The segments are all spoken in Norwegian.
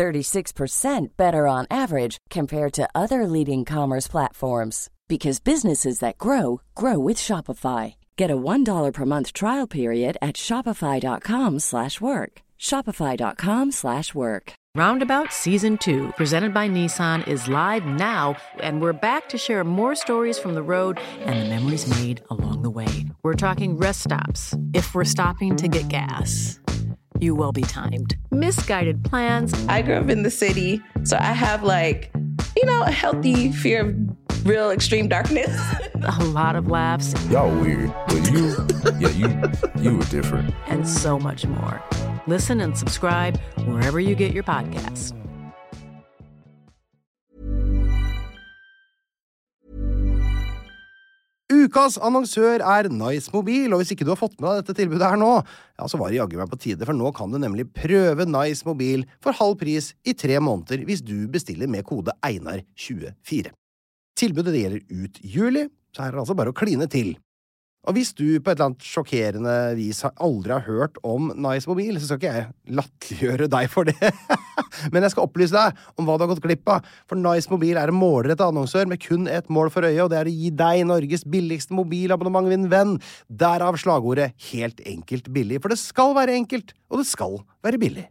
36% better on average compared to other leading commerce platforms because businesses that grow grow with Shopify. Get a $1 per month trial period at shopify.com/work. shopify.com/work. Roundabout Season 2, presented by Nissan, is live now, and we're back to share more stories from the road and the memories made along the way. We're talking rest stops, if we're stopping to get gas. You will be timed. Misguided plans. I grew up in the city, so I have like, you know, a healthy fear of real extreme darkness. a lot of laughs. Y'all weird, but you, yeah, you, you were different. And so much more. Listen and subscribe wherever you get your podcasts. Ukas annonsør er Nice Mobil, og hvis ikke du har fått med deg dette tilbudet her nå, ja, så var det jaggu meg på tide, for nå kan du nemlig prøve Nice Mobil for halv pris i tre måneder hvis du bestiller med kode EINAR24. Tilbudet gjelder ut juli, så her er det altså bare å kline til. Og hvis du på et eller annet sjokkerende vis aldri har hørt om Nice Mobil, så skal ikke jeg latterliggjøre deg for det. Men jeg skal opplyse deg om hva du har gått glipp av. For Nice Mobil er en målrettet annonsør med kun ett mål for øye, og det er å gi deg Norges billigste mobilabonnement, min venn. Derav slagordet helt enkelt billig. For det skal være enkelt, og det skal være billig.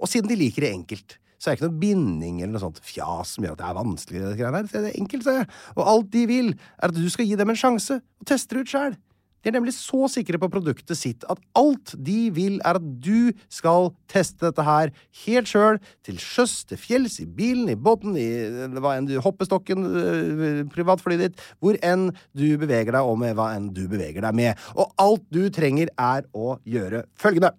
Og siden de liker det enkelt, så er det ikke noe binding eller noe sånt fjas som gjør at det er vanskelig. Det er enkelt, sier jeg. Og alt de vil, er at du skal gi dem en sjanse, og teste det ut sjæl. De er nemlig så sikre på produktet sitt at alt de vil, er at du skal teste dette her helt sjøl, til sjøs, til fjells, i bilen, i båten, i hva enn du hoppestokken, privatflyet ditt, hvor enn du beveger deg, og med hva enn du beveger deg med. Og alt du trenger, er å gjøre følgende.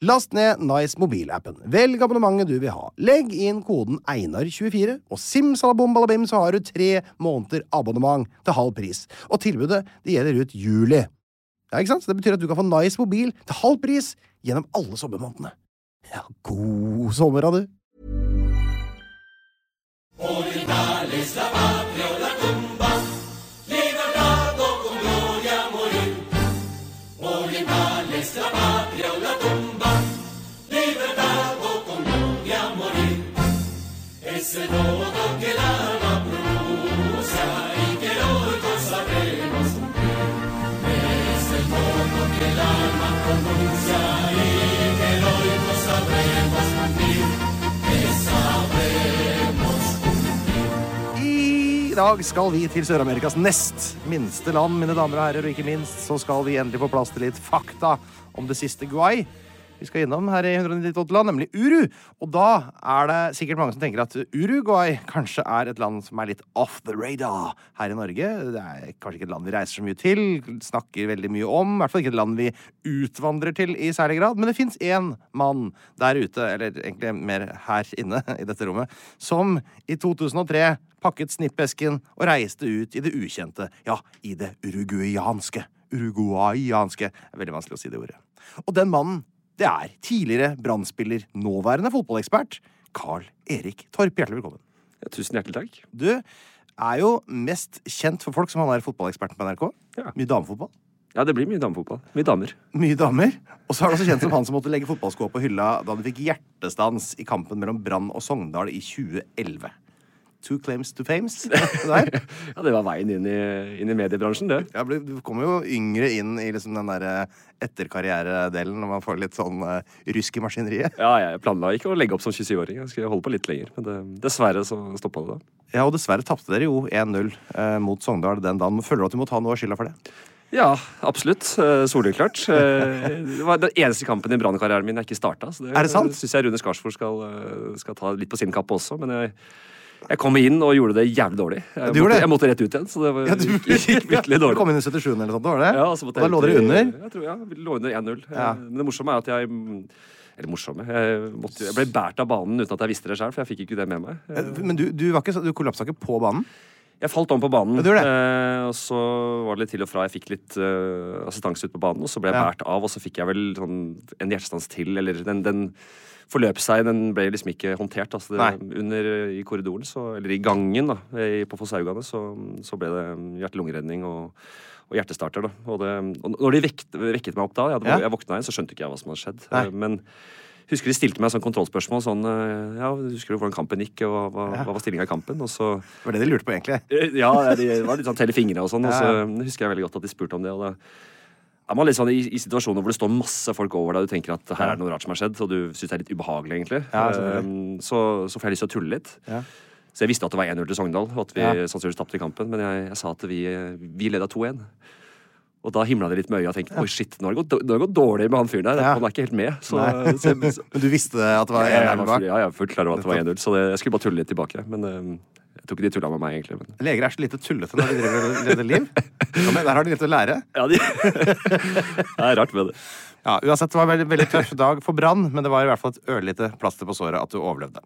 Last ned Nice mobilappen. Velg abonnementet du vil ha. Legg inn koden EINAR24, og simsalabombalabim så har du tre måneder abonnement til halv pris. Og tilbudet det gjelder ut juli. Ja, ikke sant? Så det betyr at du kan få Nice mobil til halv pris gjennom alle sommermånedene. Ja, god sommer, da, du. I dag skal vi til Sør-Amerikas nest minste land, mine damer og herrer, og ikke minst så skal vi endelig få plass til litt fakta om det siste Guay. Vi skal innom her i 198 land, nemlig Uru. Og da er det sikkert mange som tenker at Uruguay kanskje er et land som er litt off the radar her i Norge. Det er kanskje ikke et land vi reiser så mye til, snakker veldig mye om. I hvert fall ikke et land vi utvandrer til i særlig grad. Men det fins én mann der ute, eller egentlig mer her inne i dette rommet, som i 2003 pakket snippesken og reiste ut i det ukjente, ja, i det uruguayanske. Uruguayanske. Veldig vanskelig å si det ordet. Og den mannen, det er tidligere Brann-spiller, nåværende fotballekspert, Carl Erik Torp. Hjertelig velkommen. Ja, tusen hjertelig takk. Du er jo mest kjent for folk som han er fotballeksperten på NRK. Ja. Mye damefotball. Ja, det blir mye damefotball. Mye damer. Mye damer. Og så er du også kjent som han som måtte legge fotballskoa på hylla da du fikk hjertestans i kampen mellom Brann og Sogndal i 2011. Two claims to fames. Der. Ja, det var veien inn i, inn i mediebransjen, det. Ja, du kommer jo yngre inn i liksom den der etterkarrieredelen når man får litt sånn uh, rusk i maskineriet. Ja, jeg planla ikke å legge opp som 27-åring. Jeg skulle holde på litt lenger. Men det, dessverre så stoppa det da. Ja, og dessverre tapte dere jo 1-0 eh, mot Sogndal den dagen. Føler du at du må ta noe av skylda for det? Ja, absolutt. Uh, Soleklart. Det var den eneste kampen i brannkarrieren min jeg ikke starta. Så det, Er det sant? syns jeg Rune Skarsvård skal, skal ta litt på sin kappe også. Men jeg, jeg kom inn og gjorde det jævlig dårlig. Jeg, måtte, det? jeg måtte rett ut igjen. Så det var, Ja, du gikk, gikk virkelig Du kom inn i 77 eller sånt, var det? Ja, og så måtte og da lå dere under? Jeg tror, ja, vi lå under 1-0. Ja. Men det morsomme er at jeg eller morsomme. Jeg, måtte, jeg ble båret av banen uten at jeg visste det sjøl, for jeg fikk ikke det med meg. Men du, du, var ikke, du kollapsa ikke på banen? Jeg falt om på banen, gjorde det. eh, og så var det litt til og fra. Jeg fikk litt eh, assistanse ut på banen, og så ble jeg Ja. båret av, og så fikk jeg vel sånn en hjertestans til, eller den, den forløp seg. Den ble liksom ikke håndtert. Altså det, under i korridoren, så, eller i gangen da, på Fosshaugane, så, så ble det hjerte-lungeredning og, og hjertestarter. da. Og, det, og når de vekket, vekket meg opp da, jeg, hadde, Ja. jeg våkna igjen, så skjønte ikke jeg hva som hadde skjedd. Nei. Eh, Men husker de stilte meg sånn kontrollspørsmål sånn eh, Ja, husker du hvordan kampen gikk, og hva, Ja. hva var stillinga i kampen? Og så Det var det de lurte på, egentlig. Eh, Ja, de var litt sånn telle fingre og sånn. Og så Ja, husker jeg veldig godt at de spurte om det. Og da er man litt sånn i, i situasjoner hvor det står masse folk over deg, og du tenker at her er det noe rart som har skjedd, og du syns det er litt ubehagelig, egentlig. Ja. Eh, så, så får jeg lyst til å tulle litt. Ja. Så jeg visste at det var 1-0 til Sogndal, og at vi Ja. sannsynligvis tapte kampen, men jeg, jeg sa at vi, vi leda 2-1. Og da himla det litt med øya og tenkte oi shit, nå har det gått, nå har det gått dårlig med han fyren der. Han er ikke helt med. Så, så, Men du visste at det var jeg, jeg, 1-0 var, bak? ja, jeg er fullt klar over at det var 1-0, så det, jeg skulle bare tulle litt tilbake. Men eh, jeg tror ikke de tulla med meg, egentlig. Men. Leger er så lite tullete når de driver og leder liv. Ja, men der har de litt å lære. Ja, de... det er rart med det. Ja, uansett, det var en veldig, veldig tøff dag for Brann, men det var i hvert fall et ørlite plaster på såret at du overlevde.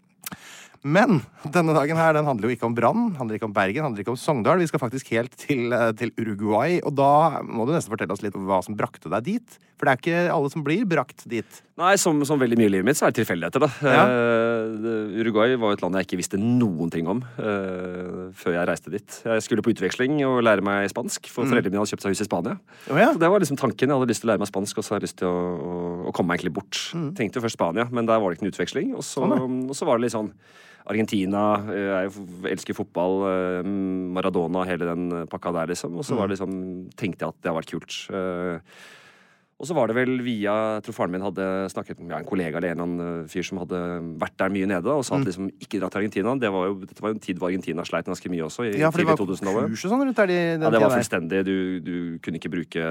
Men denne dagen her, den handler jo ikke om Brann, handler ikke om Bergen, handler ikke om Sogndal. Vi skal faktisk helt til, eh, til Uruguay, og da må du nesten fortelle oss litt om hva som brakte deg dit. For det er ikke alle som blir brakt dit. Nei, som, som veldig mye i livet mitt, så er det tilfeldigheter, da. Ja. Uh, Uruguay var et land jeg ikke visste noen ting om uh, før jeg reiste dit. Jeg skulle på utveksling og lære meg spansk, for foreldrene mine hadde kjøpt seg hus i Spania. Oh, ja. Så det var liksom tanken. Jeg hadde lyst til å lære meg spansk, og så hadde jeg lyst til å, å, å komme meg egentlig bort. Tenkte jo først Spania, men der var det ikke noen utveksling. Og så, og så var det litt sånn Argentina, eh, jeg elsker fotball, eh, Maradona, hele den eh, pakka der, liksom. Og så var det liksom, tenkte jeg at det hadde vært kult. Og så var det vel via Jeg tror faren min hadde snakket med ja, en kollega eller en eller annen fyr som hadde vært der mye nede, og sa at liksom ikke dra til Argentina. Det var jo, dette var jo en tid hvor Argentina sleit ganske mye også, i Ja, for det var kurs og sånn rundt der de, Ja, det var fullstendig. Du, du kunne ikke bruke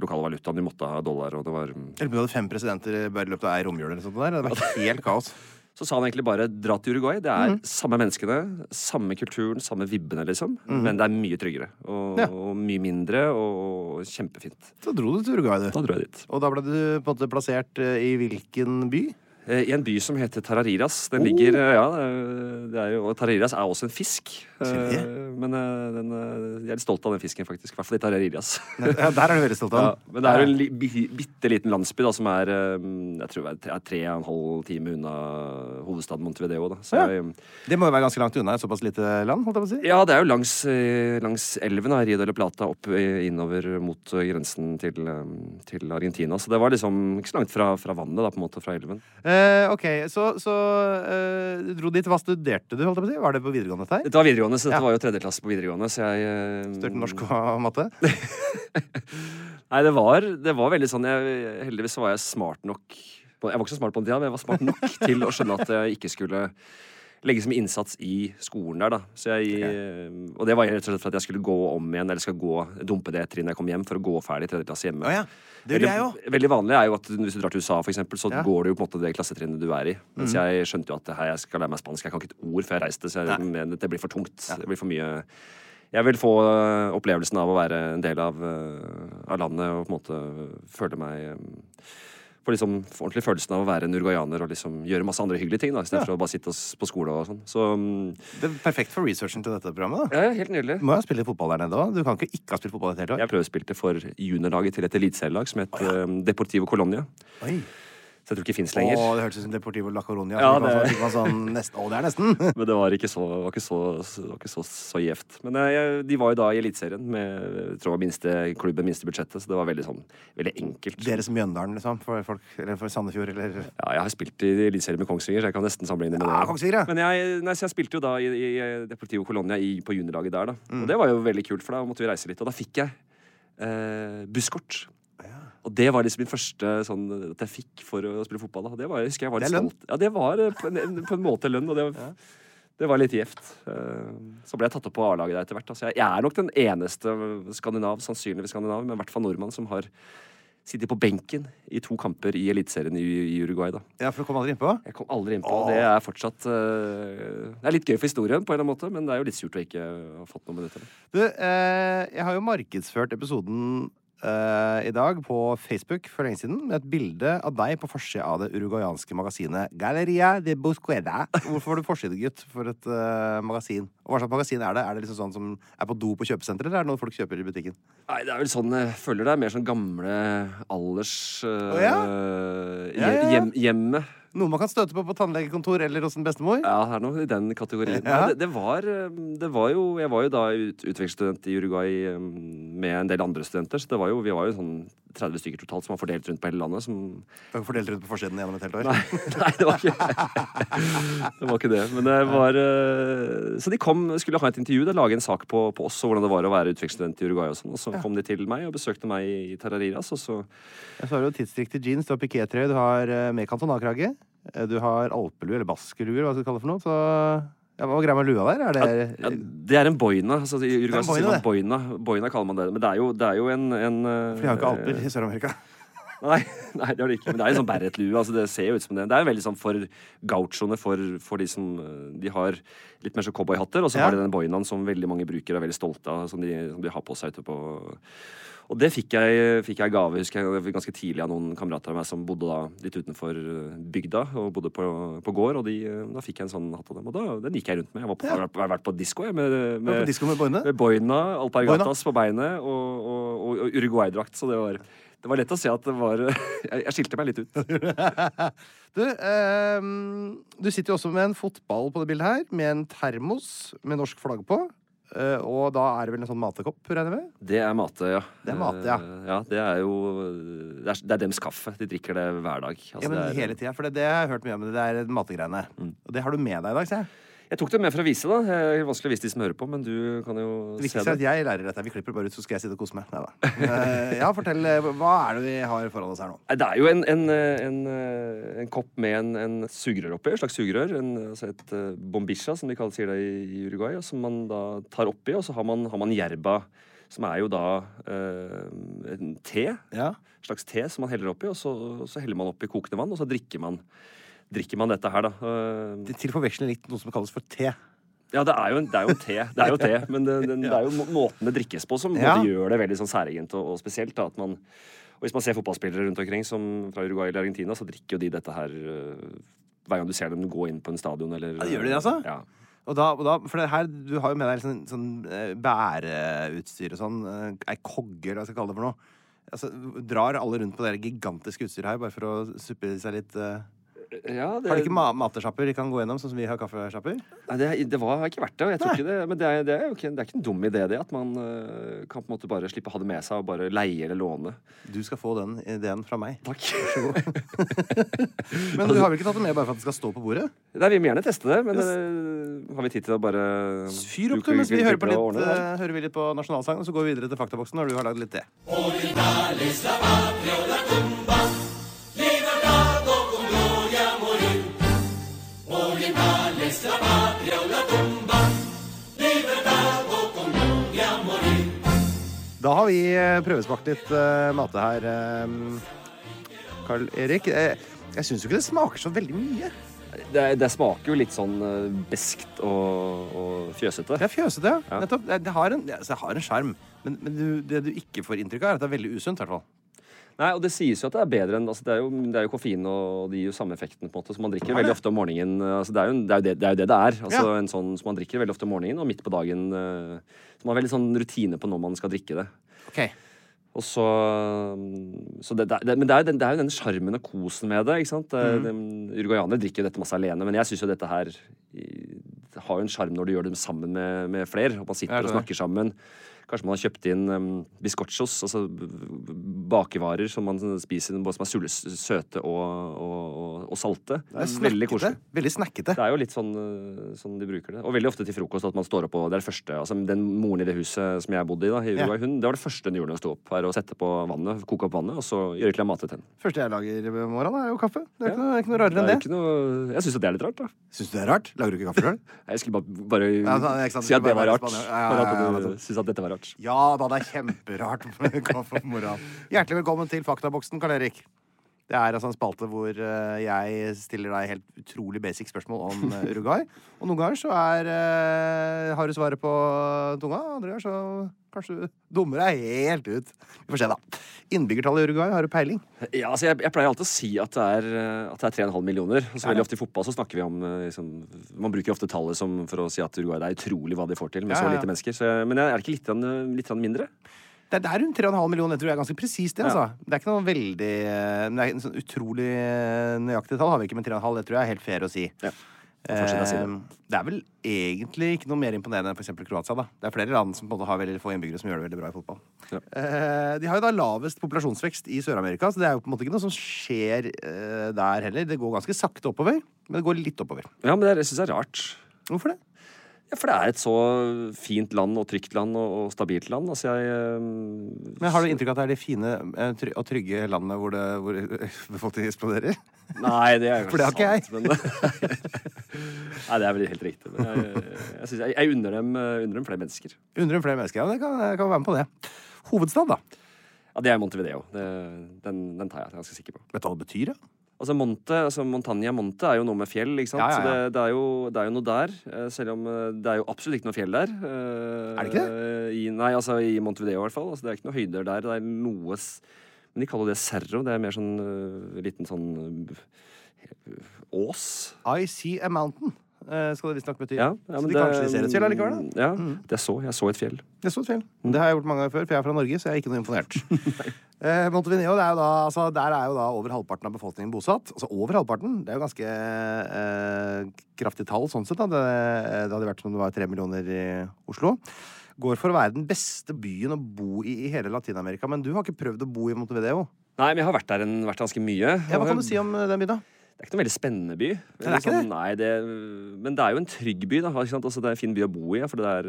lokale valutaen, du måtte ha dollar, og det var Jeg lurer på om du hadde fem presidenter bare i løpet av ei romjul eller noe sånt der. Det var helt kaos. Så sa han egentlig bare dra til Uruguay. Det er samme menneskene, samme kulturen, samme vibbene, liksom. Men det er mye tryggere. Og, Ja. og mye mindre, og kjempefint. Så dro du til Uruguay, du. Da dro jeg dit. Og da ble du på en måte plassert eh, i hvilken by? Eh, I en by som heter Tarariras. Den ligger eh, Ja, eh, det er jo, og Tarariras er også en fisk. Men den, jeg er litt stolt av den fisken, faktisk. I hvert fall i Tarariras. Ja, der er du veldig stolt Ja, men det er en li, bitte liten landsby da, som er jeg tror det er tre og en halv time unna hovedstaden Montevideo. Da. Så Ja. Det må jo være ganske langt unna et såpass lite land, holdt jeg på å si. ja, det er jo langs, langs elven da, Rio de la Plata opp innover mot grensen til, til Argentina. Så det var liksom ikke så langt fra, fra vannet, da, på en måte, fra elven. Eh, ok, så, så uh, du dro dit. Hva studerte du, holdt jeg på å si? Var det på videregående dette? Dette var videregående, så dette Ja. var jo tredjeklasse på videregående, så jeg uh, Studerte norsk og matte? Nei, det var, det var veldig sånn jeg, Heldigvis var jeg smart nok på, Jeg var ikke så smart på den tida, men jeg var smart nok til å skjønne at jeg ikke skulle legge så mye innsats i skolen der, da. Så jeg, Og det var rett og slett for at jeg skulle gå om igjen, eller skal gå, dumpe det trinnet jeg kom hjem, for å gå ferdig tredje klasse hjemme. Oh, ja. Det gjør jeg jo. òg. veldig vanlig er jo at hvis du drar til USA, for eksempel, så Ja. Går det jo på en måte det klassetrinnet du er i. Mens jeg skjønte jo at det her, jeg skal lære meg spansk. Jeg kan ikke et ord før jeg reiste, så jeg, mener det blir for tungt. Det blir for mye Jeg vil få øh, opplevelsen av å være en del av, øh, av landet og på en måte føle meg øh, Få liksom få ordentlig følelsen av å være en uruguayaner og liksom gjøre masse andre hyggelige ting, da, istedenfor for å bare sitte på skole og sånn. Så mm, Det er perfekt for researchen til dette programmet. da. ja, helt nydelig. Må jo spille fotball der nede òg. Du kan ikke ikke ha spilt fotball et helt år. Jeg prøvespilte for juniorlaget til et eliteserielag som het øh, Deportivo Colonia. Oi. Så jeg tror ikke det fins Å, lenger. det hørtes ut som Deportivo la Coronia. Ja, det... Fikk sånn, nesten, å, det er nesten! Men det var ikke så, var ikke så, var ikke så, så gjevt. Men jeg, de var jo da i Eliteserien med jeg tror det var minste klubben, minste budsjettet, så det var veldig sånn veldig enkelt. Dere som Mjøndalen, liksom? For folk, eller for Sandefjord, eller Ja, jeg har spilt i Eliteserien med Kongsvinger, så jeg kan nesten sammenligne med Ja. Kongsvinger, ja. Men jeg, nei, jeg spilte jo da i, i Deportivo Colonia i, på juniorlaget der, da. Mm. Og det var jo veldig kult, for da måtte vi reise litt. Og da fikk jeg eh, busskort. Og det var liksom min første sånn at jeg fikk for å spille fotball. Da. Det var, jeg husker jeg var litt er stolt. Ja, det var eh, på en, på en måte lønn, og det var, det var litt gjevt. Eh, Så ble jeg tatt opp på A-laget der etter hvert. Altså, jeg, er nok den eneste skandinav, sannsynligvis skandinav, men i hvert fall nordmann, som har sittet på benken i to kamper i Eliteserien i, Uruguay. da. Ja, for du kom aldri innpå? Jeg kom aldri innpå. Det er fortsatt eh, Det er litt gøy for historien, på en eller annen måte, men det er jo litt surt å ikke ha fått noen minutter. Du, eh, jeg har jo markedsført episoden eh, i dag på Facebook for lenge siden med et bilde av deg på forsida av det uruguayanske magasinet Galleria de Busqueda. Hvorfor var du forsidegutt for et uh, magasin? Og Hva slags magasin er det? Er det liksom sånn som er på do på kjøpesenteret, eller er det noe folk kjøper i butikken? Nei, det er vel sånn Jeg føler det er mer sånn gamle alders uh, oh, ja? Hjem, hjemme. Noe man kan støte på på tannlegekontor eller hos en bestemor? Ja, det er noe i den kategorien. Ja. Det, det, var, eh, det var jo Jeg var jo da ut, utvekslingsstudent i Uruguay eh, med en del andre studenter, så det var jo, vi var jo sånn 30 stykker totalt som var fordelt rundt på hele landet. Som Fordelt rundt på forsiden gjennom et helt år? Nei, nei det var ikke Det var ikke det. Men det var eh, Så de kom, skulle ha et intervju, da, lage en sak på, på oss og hvordan det var å være utvekslingsstudent i Uruguay. Og sånn Og så kom de til meg og besøkte meg i Tarariras, og så Ja, Så har du jo tidsriktig jeans, du har pikétrøye, du har uh, med kantonalkrage. eh, Du har alpelue, eller baskelue, hva skal du kalle det for noe. Så ja, Hva var greia med lua der? Er det ja, Det er en boina. Altså, I Uruguay sier man boina. Boina kaller man det. Men det er jo, det er jo en, en eh, For de har ikke alper i Sør-Amerika. Nei, nei, det har de ikke. Men det er en sånn Berret-lue. Altså, det ser jo ut som det. Det er veldig sånn for gauchoene, for, for de som eh, De har litt mer så cowboyhatter, og så Ja. har de den boinaen som veldig mange brukere er veldig stolte av, som de, som de har på seg ute på og det fikk jeg, fikk jeg gave husker jeg, ganske tidlig av noen kamerater av meg som bodde da litt utenfor eh, bygda og bodde på, på gård. Og de, eh, da fikk jeg en sånn hatt av dem, og da, den gikk jeg rundt med. Jeg var på, har vært- på disko jeg, med, med, på disko med boine. med boina, alpargatas på beinet og, og, og, og Uruguay-drakt. Så det var, det var lett å se at det var Jeg, jeg skilte meg litt ut. Du, eh, du sitter jo også med en fotball på det bildet her, med en termos med norsk flagg på. Eh, og da er det vel en sånn matekopp, regner jeg med? Det er mate, ja. Det er mate, ja. Eh, ja det er jo Det er, det er dems kaffe. De drikker det hver dag. Altså, ja, men det er, hele tida, for det, det har jeg hørt mye om. Det er mategreiene. Og det har du med deg i dag, ser jeg. Jeg tok det med for å vise, da. Det er vanskelig å vise de som hører på, men du kan jo Det se det. at jeg lærer dette. Vi klipper bare ut, så skal jeg sitte og kose meg. Neida. Eh, ja, fortell. eh, Hva er det vi har foran oss her nå? Det er jo en, en, en, en kopp med en, en sugerør oppi. Et slags sugerør. En, altså et eh, bombisha, som de kaller, sier det i, Uruguay. Som man da tar oppi, og så har man, har man jerba. som er jo da eh, en te. Ja. En slags te som man heller oppi, og så, så heller man oppi kokende vann, og så drikker man, drikker man dette her, da. Det Til forveksling litt noe som kalles for te. Ja, det er jo, en, det er jo te, det er jo te men det, det, det er jo må- måten det drikkes på som Ja. gjør det veldig sånn særegent og, og spesielt. Da, at man, og hvis man ser fotballspillere rundt omkring som fra Uruguay eller Argentina, så drikker jo de dette her øh, hver gang du ser dem gå inn på en stadion eller Ja, gjør de det, altså? Ja. Og da, og da, for det her, Du har jo med deg sånn, sånn eh, bæreutstyr og sånn. eh, Ei kogge, eller hva skal jeg kalle det for noe. Altså, drar alle rundt på det gigantiske utstyret her bare for å suppe i seg litt eh, Ja, det, Har de ikke ma matesjapper de kan gå gjennom, sånn som vi har kaffesjapper? nei, det, det var ikke verdt det. og Jeg tror ikke det men det er, det er jo ikke, det er ikke en dum idé, det. At man øh, kan på en måte bare slippe å ha det med seg og bare leie eller låne. Du skal få den ideen fra meg. Takk. Men du har vel ikke tatt det med bare for at det skal stå på bordet? Nei, Vi må gjerne teste det, men øh, har vi tid til å bare Fyr opp du mens vi hører, på litt, ordne det eh, hører vi litt på nasjonalsangen, og så går vi videre til faktaboksen når du har lagd litt te. Da har vi eh, prøvesmakt litt uh, mate her, eh, Karl Erik. Eh, jeg syns jo ikke det smaker så veldig mye. Det, det smaker jo litt sånn beskt og, og fjøsete. Det er fjøsete, ja. Nettopp. Det, det har en, altså, det har en sjarm. Men, men du, det du ikke får inntrykk av, er at det er veldig usunt. i hvert fall. Nei, og det sies jo at det er bedre enn altså det, er jo, det er jo koffein, og det gir jo samme effekten. på en måte Så man drikker veldig ofte om morgenen. Altså det, er jo, det, er jo det, det er jo det det er. Altså Ja. en sånn, så Man drikker veldig ofte om morgenen og midt på dagen. eh, Så man har veldig sånn rutine på når man skal drikke det. Okay. Og så, så det, det, Men det er jo den, det er jo den sjarmen og kosen med det. ikke sant? Mm. Uruguayanere drikker jo dette masse alene, men jeg syns jo dette her har jo en sjarm når du gjør det sammen med, med flere. Og man sitter og snakker sammen. Kanskje man har kjøpt inn um, biscochos, altså bakevarer som man spiser, både som er sulle, søte og, og, og, salte. Det er veldig snakkete. koselig. Veldig snakkete. Det er jo litt sånn, uh, sånn de bruker det. Og veldig ofte til frokost at man står opp og Det er det første altså Den moren i det huset som jeg bodde i, da, i Ja. Hun, det var det første hun gjorde da hun sto opp. Var å sette på vannet, koke opp vannet, og så gjøre klar mat til henne. første jeg lager om morgenen, er jo kaffe. Det er ikke, Ja. noe, ikke noe rarere enn det. noe, jeg syns det er litt rart, da. Syns du det er rart? Lager du ikke kaffe sjøl? Jeg skulle bare, bare Ja, sånn, si at det var rart. Ja, Ja, ja, ja, ja, nettopp. at dette var rart. Ja da, det er kjemperart. Hjertelig velkommen til Faktaboksen, Karl Erik. Det er altså en spalte hvor eh, jeg stiller deg helt utrolig basic spørsmål om eh, Uruguay. Og noen ganger så er, eh, har du svaret på tunga, andre ganger så kanskje du dummer deg helt ut. Vi får se, da. Innbyggertallet i Uruguay, har du peiling? Ja, altså jeg, jeg pleier alltid å si at det er, at det er 3,5 millioner. Og så veldig ofte i fotball så snakker vi om liksom, Man bruker ofte tallet som for å si at Uruguay det er utrolig hva de får til med så lite mennesker. Så, jeg- men er det ikke litt, litt mindre? Det er, rundt 3,5 millioner. Jeg tror det er ganske presist, det. altså. Det er ikke noe veldig eh, Det er en sånn utrolig eh, nøyaktig tall har vi ikke, men 3,5 det tror jeg er helt fair å si. Ja. Si det. Eh, det er vel egentlig ikke noe mer imponerende enn f.eks. Kroatia. da. Det er flere land som på en måte har veldig få innbyggere som gjør det veldig bra i fotball. Ja. Eh, de har jo da lavest populasjonsvekst i Sør-Amerika, så det er jo på en måte ikke noe som skjer der heller. Det går ganske sakte oppover, men det går litt oppover. Ja, men det, syns jeg er rart. Hvorfor det? Ja, For det er et så fint land og trygt land og, og stabilt land. Altså jeg eh, Men Har du inntrykk av at det er de fine eh, try- og trygge landene hvor, det, hvor befolkningen eksploderer? Nei, det er jo For det har ikke jeg. sant, Men, nei, det er vel helt riktig. Men jeg, jeg, jeg, jeg unner, dem, eh, unner dem flere mennesker. Unner dem flere mennesker. Ja, det kan, jeg kan være med på det. Hovedstad, da? Ja, Det er Montevideo. Det, den, den tar jeg. Det er jeg ganske sikker på. Vet du hva det betyr? da? Altså Monte, altså Montaña Monte er jo noe med fjell, ikke sant? Ja, ja, ja. Så det, det, er jo, det er jo noe der. eh, Selv om eh, det er jo absolutt ikke noe fjell der. eh, Er det ikke I, nei, altså i Montevideo i hvert fall. Altså, det er ikke noe høyder der. Det er noe Men de kaller det Cerro. Det er mer sånn liten sånn ås. I see a mountain, skal det visstnok bety. Ja, ja, så men det, kanskje ser et fjell allikevel, da? Ja, det så. Jeg så et fjell. Det så et fjell. Det har jeg gjort mange ganger før, for jeg er fra Norge, så jeg er ikke noe imponert. eh, Montevideo, det er jo da, altså, der er jo da over halvparten av befolkningen bosatt. Altså over halvparten. Det er jo ganske eh, kraftig tall sånn sett. Da. Det, det hadde vært som om det var tre millioner i Oslo. Går for å være den beste byen å bo i i hele Latin-Amerika. Men du har ikke prøvd å bo i Montevideo. Nei, men jeg har vært der en, vært ganske mye. Ja, hva kan du si om eh, den byen, da? Det er ikke noe veldig spennende by. det er ikke sånn, Nei, det, men det er jo en trygg by. da, ikke sant? Altså, Det er en fin by å bo i, for det er,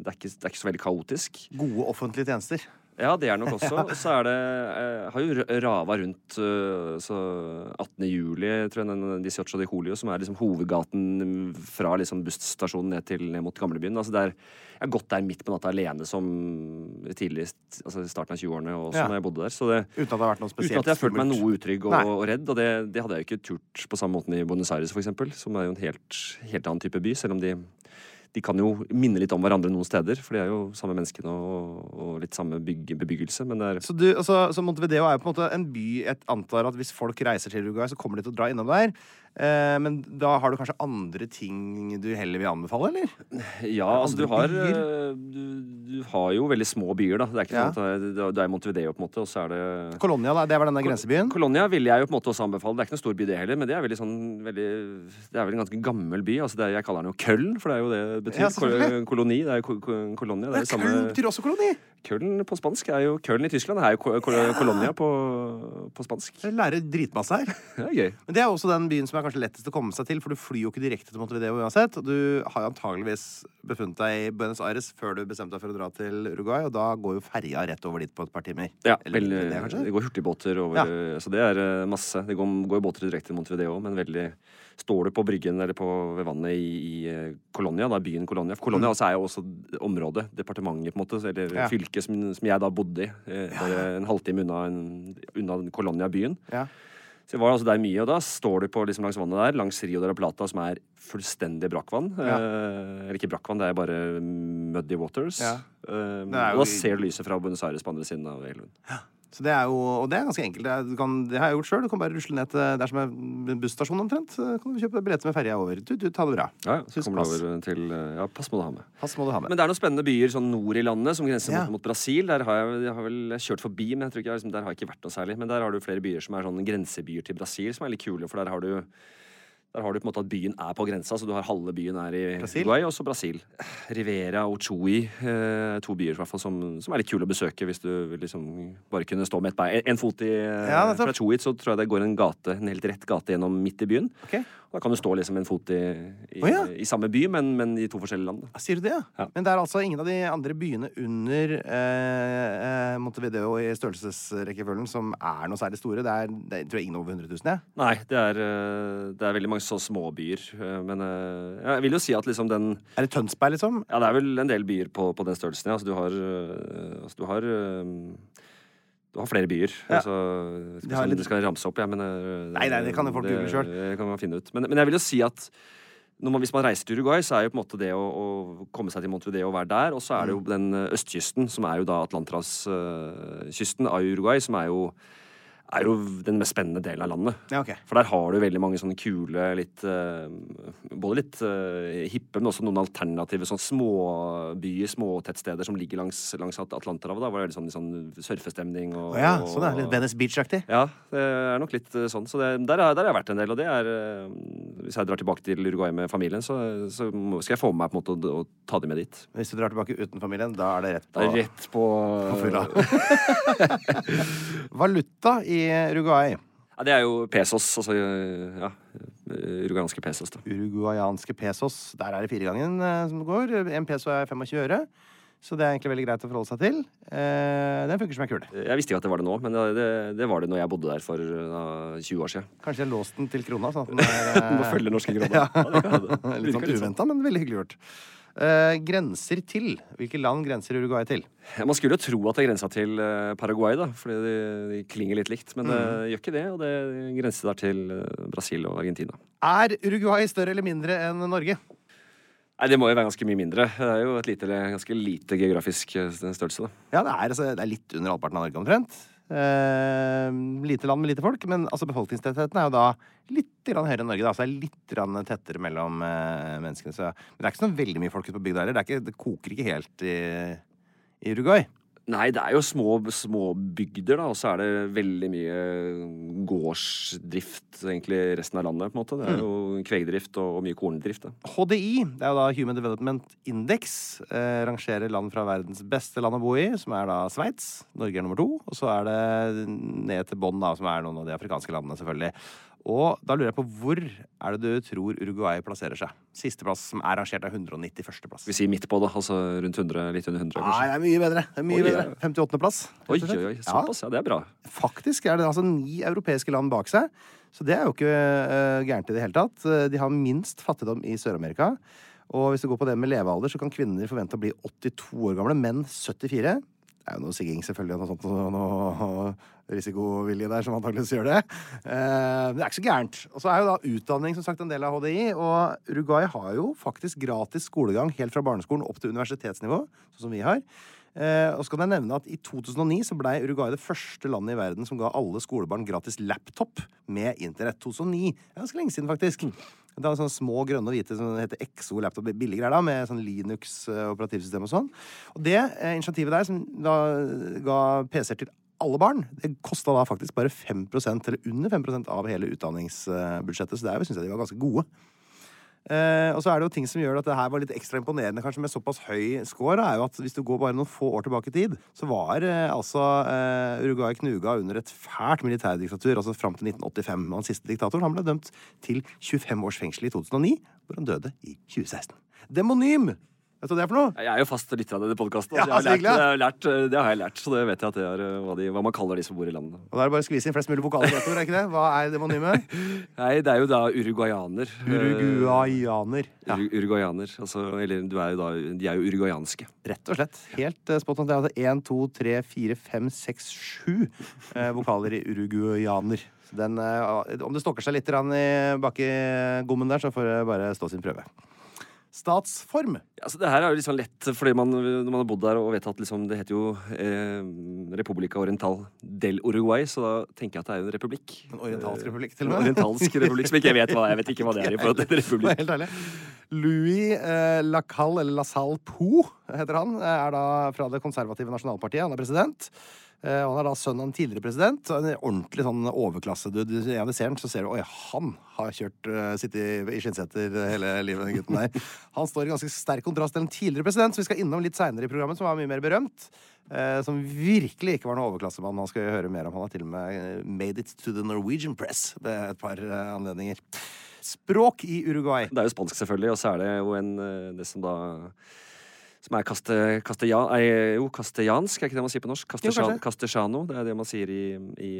det, er ikke, det er ikke så veldig kaotisk. Gode offentlige tjenester. Ja, det er nok også. Og så er det Jeg har jo rava rundt øh, så 18. juli, tror jeg, den 18 de Julio, som er liksom hovedgaten fra liksom busstasjonen ned til ned mot gamlebyen. Altså, det er, jeg har gått der midt på natta alene som tidlig, altså starten av 20-årene, og også Ja. jeg bodde der. Så det, Uten at det har vært noe Uten at jeg har følt meg noe utrygg og, og redd. Og det, det hadde jeg jo ikke turt på samme måten i Buenos Aires, for eksempel, som er jo en helt, helt annen type by. Selv om de, de kan jo minne litt om hverandre noen steder, for de er jo samme menneskene og, og litt samme bygge, bebyggelse. Men det er Så, du, altså, så Montevideo er jo på en måte en by jeg antar at hvis folk reiser til Uruguay, så kommer de til å dra innom der. Eh, men da har du kanskje andre ting du heller vil anbefale, eller? Ja, altså du har, øh, du, du har jo veldig små byer, da. Det er ikke Ja. sånn at det er, det Montevideo, på en måte, og så er det Colonia, da, det var denne grensebyen. Colonia ville jeg jo på en måte også anbefale. Det er ikke noen stor by, det heller, men det er veldig sånn veldig, Det er vel en ganske gammel by. Altså det er, jeg kaller den jo Köln, for det er jo det det betyr. Ja. Kol- koloni. Det er jo ko- ko- kolonia. Det er det samme Köln betyr også koloni! Köln på spansk er jo Köln i Tyskland er jo ko- ko- kolonia på, på spansk. Jeg lærer dritmasse her. Det er gøy. Men det er også den byen som er kanskje lettest å komme seg til, for du flyr jo ikke direkte til Montevideo uansett. Og du har jo antageligvis befunnet deg i Buenos Aires før du bestemte deg for å dra til Uruguay, og da går jo ferja rett over dit på et par timer. Ja, Eller vel, det, det går hurtigbåter over Så det er eh, masse. Det går, går jo båter direkte til Montevideo, men veldig Står du på bryggen eller på, ved vannet i, i eh, Colonia, da byen Colonia For Colonia mm. er jo også området, departementet, på en måte, eller. Ja. fylket som, som jeg da bodde i. eh, ja. en halvtime unna, en, unna Colonia-byen. Ja. Så vi var altså der mye, og da står du på liksom langs vannet der, langs Rio de la Plata, som er fullstendig brakkvann. Ja. Eh, eller ikke brakkvann, det er bare muddy waters. Ja. Eh, og da ser du lyset fra Buenos Aires på andre siden av elven. Så det er jo, og det er ganske enkelt. Det, du kan, det har jeg gjort sjøl. Du kan bare rusle ned til Det er som er busstasjon omtrent. Kan du kjøpe billetter med ferja over. Du, du, ta det bra. Ja, ja, så kommer du pass. over til Ja, pass må du ha med. Pass må du ha med. Men det er noen spennende byer sånn nord i landet som grenser Ja. mot, mot Brasil. Der har jeg, jeg har vel kjørt forbi, men jeg tror ikke jeg, liksom, der har jeg ikke vært noe særlig. Men der har du flere byer som er sånn grensebyer til Brasil, som er litt kule, for der har du der har du på en måte at byen er på grensa, så du har halve byen er i Brasil? Uruguay, og så Brasil. Rivera og Chui, eh, to byer i hvert fall som, som er litt kule å besøke hvis du vil liksom bare kunne stå med et bein. En, en fot i eh, Ja. Fra Chui så tror jeg det går en gate, en helt rett gate gjennom midt i byen. Ok. Da kan du stå liksom en fot i, i, oh, ja. i samme by, men, men i to forskjellige land. da. Sier du det, ja? Ja. Men det er altså ingen av de andre byene under eh, eh, Montevideo i størrelsesrekkefølgen som er noe særlig store. Det er, det er tror jeg ingen over 100 000, jeg. Nei, det er, eh, det er veldig mange så små byer. Men eh, jeg vil jo si at liksom den Er det Tønsberg, liksom? Ja, det er vel en del byer på, på den størrelsen, ja. Altså, du har, altså, du har Du har flere byer. Ja. Altså, ikke om litt- du skal ramse opp, jeg, men eh, Nei, nei, det kan folk google finne ut. Men, men jeg vil jo si at man, hvis man reiser til Uruguay, så er jo på en måte det å, å komme seg til Montevideo og være der. Og så er det jo Mm. den eh, østkysten, som er jo da Atlanterhavskysten av Uruguay, som er jo, er jo den mest spennende delen av landet. Ja, okay. For der har du veldig mange sånne kule, litt eh, Både litt eh, hippe, men også noen alternative sånn småbyer, småtettsteder som ligger langs, langs At- Atlanterhavet. Da, hvor det er litt sånn, sånn surfestemning og oh, ja, sånn er. Litt Venice Beach-aktig. ja, det er nok litt eh, sånn. Så det, der, har- der har jeg vært en del. Og det er Hvis jeg drar tilbake til Uruguay med familien, så, så skal jeg få med meg på en måte å, å ta dem med dit. Hvis du drar tilbake uten familien, da er det rett på Det er rett på på. Valuta i Uruguay. Ja, det er jo pesos. Altså ja, uruguayanske pesos, da. Uruguayanske pesos. Der er det firegangen eh, som går. En peso er 25 øre. Så det er egentlig veldig greit å forholde seg til. Eh, den funker som ei kule. Jeg visste ikke at det var det nå, men det, det, var det når jeg bodde der for da, 20 år siden. Kanskje jeg låste låst den til krona, sånn at den er Du må følge norske kroner. Ja, det kan. Litt sånn uventa, men veldig hyggelig gjort. Eh, grenser til. Hvilke land grenser Uruguay til? Man skulle jo tro at det grensa til eh, Paraguay, da, fordi de, de klinger litt likt. Men det gjør ikke det, og det grenser der til eh, Brasil og Argentina. Er Uruguay større eller mindre enn Norge? Nei, Det må jo være ganske mye mindre. Det er jo et lite, ganske lite geografisk eh, størrelse. da. Ja, det er, altså, det er litt under halvparten av Norge omtrent. Eh, lite land med lite folk, men altså, befolkningstettheten er jo da litt høyere enn Norge. Da, så det er litt tettere mellom eh, menneskene. Så, men det er ikke sånn veldig mye folk ute på bygda heller. Det, det koker ikke helt i, i Uruguay. Nei, det er jo små, små bygder, da, og så er det veldig mye gårdsdrift egentlig resten av landet. på en måte. Det er jo kvegdrift og, og mye korndrift. da. HDI, det er jo da Human Development Index, eh, rangerer land fra verdens beste land å bo i, som er da Sveits. Norge er nummer to. Og så er det ned til bånn, som er noen av de afrikanske landene, selvfølgelig. Og da lurer jeg på hvor er det du tror Uruguay plasserer seg? Sisteplass, som er rangert av 191. plass. Vi sier midt på, da. Altså rundt 100, litt under 100, Nei, det er mye bedre. Det er mye Oi, bedre. 58. plass. Oi, oi, oi. Såpass, ja. Det er bra. Faktisk er det altså ni europeiske land bak seg. Så det er jo ikke uh, gærent i det hele tatt. Eh, De har minst fattigdom i Sør-Amerika. Og hvis du går på det med levealder, så kan kvinner forvente å bli 82 år gamle, menn 74. Det er jo noe sigging, selvfølgelig, og noe sånt, og noe risikovilje der som antakeligvis gjør det. Eh, men det er ikke så gærent. Og så er jo da utdanning som sagt en del av HDI, og Uruguay har jo faktisk gratis skolegang helt fra barneskolen opp til universitetsnivå, sånn som vi har. Eh, og så kan jeg nevne at I 2009 så ble Uruguay det første landet i verden som ga alle skolebarn gratis laptop med internett. 2009. Det er ganske lenge siden, faktisk. Det er sånne små grønne og hvite som heter Exo laptop, billige greier da, med sånn Linux-operativsystem og sånn. Og det eh, initiativet der, som da ga PC-er til alle barn, det kosta da faktisk bare 5% eller under 5% av hele utdanningsbudsjettet. Så der syns jeg de var ganske gode. Eh, og så er det jo ting som gjør at det her var litt ekstra imponerende kanskje med såpass høy score, er jo at hvis du går bare noen få år tilbake i tid, så var eh, altså eh, Uruguay knuga under et fælt militærdiktatur, altså fram til 1985. Og den siste diktatoren han ble dømt til 25 års fengsel i 2009, hvor han døde i 2016. Demonym! Vet du hva det er for noe? Jeg er jo fast lytter av denne podkasten. Ja, det, det, har jeg lært, eh, det har jeg lært, så det vet jeg at det er eh, hva, de, hva man kaller de som bor i landet. Og da er det bare å skvise inn flest mulig vokaler er ikke det? Hva er demonymet? Nei, det er jo da uruguayaner. Eh, Uruguayaner. Ja, Uru- Uruguayaner. Altså, eller du er da De er jo uruguayanske. rett og slett. Helt uh, spot on. Det er altså én, to, tre, fire, fem, seks, sju eh, vokaler i uruguayaner. Den, uh, om det stokker seg litt bak i gommen der, så får det bare stå sin prøve. Statsform. Ja, altså, det her er jo litt sånn lett, fordi man, når man har bodd der og vet at liksom, det heter jo eh, Republica Oriental del Uruguay, så da tenker jeg at det er jo en republikk. En orientalsk republikk, til og med. En orientalsk republikk som ikke jeg vet hva jeg vet ikke hva det er i forhold til en republikk. Helt ærlig. Louis eh, Lacalle, eller Lasalle Poe, heter han, eh, er da fra det konservative nasjonalpartiet. Han er president. Eh, han er da sønn av en tidligere president. En ordentlig sånn overklassedude. Når du, ser han, så ser du oi, han har kjørt uh, sittet i skinnseter hele livet, den gutten der. Han står i ganske sterk kontrast til en tidligere president, som vi skal innom litt seinere i programmet, som var mye mer berømt. eh, som virkelig ikke var noen overklassemann. Han skal høre mer om. Han har til og med eh, made it to the Norwegian press ved et par eh, anledninger. Språk i Uruguay. Det er jo spansk, selvfølgelig, og så er det jo en eh, det som da som er kaste, kastellan, nei, jo, kastellansk, er ikke det man sier på norsk? Castellano, det er det man sier i, i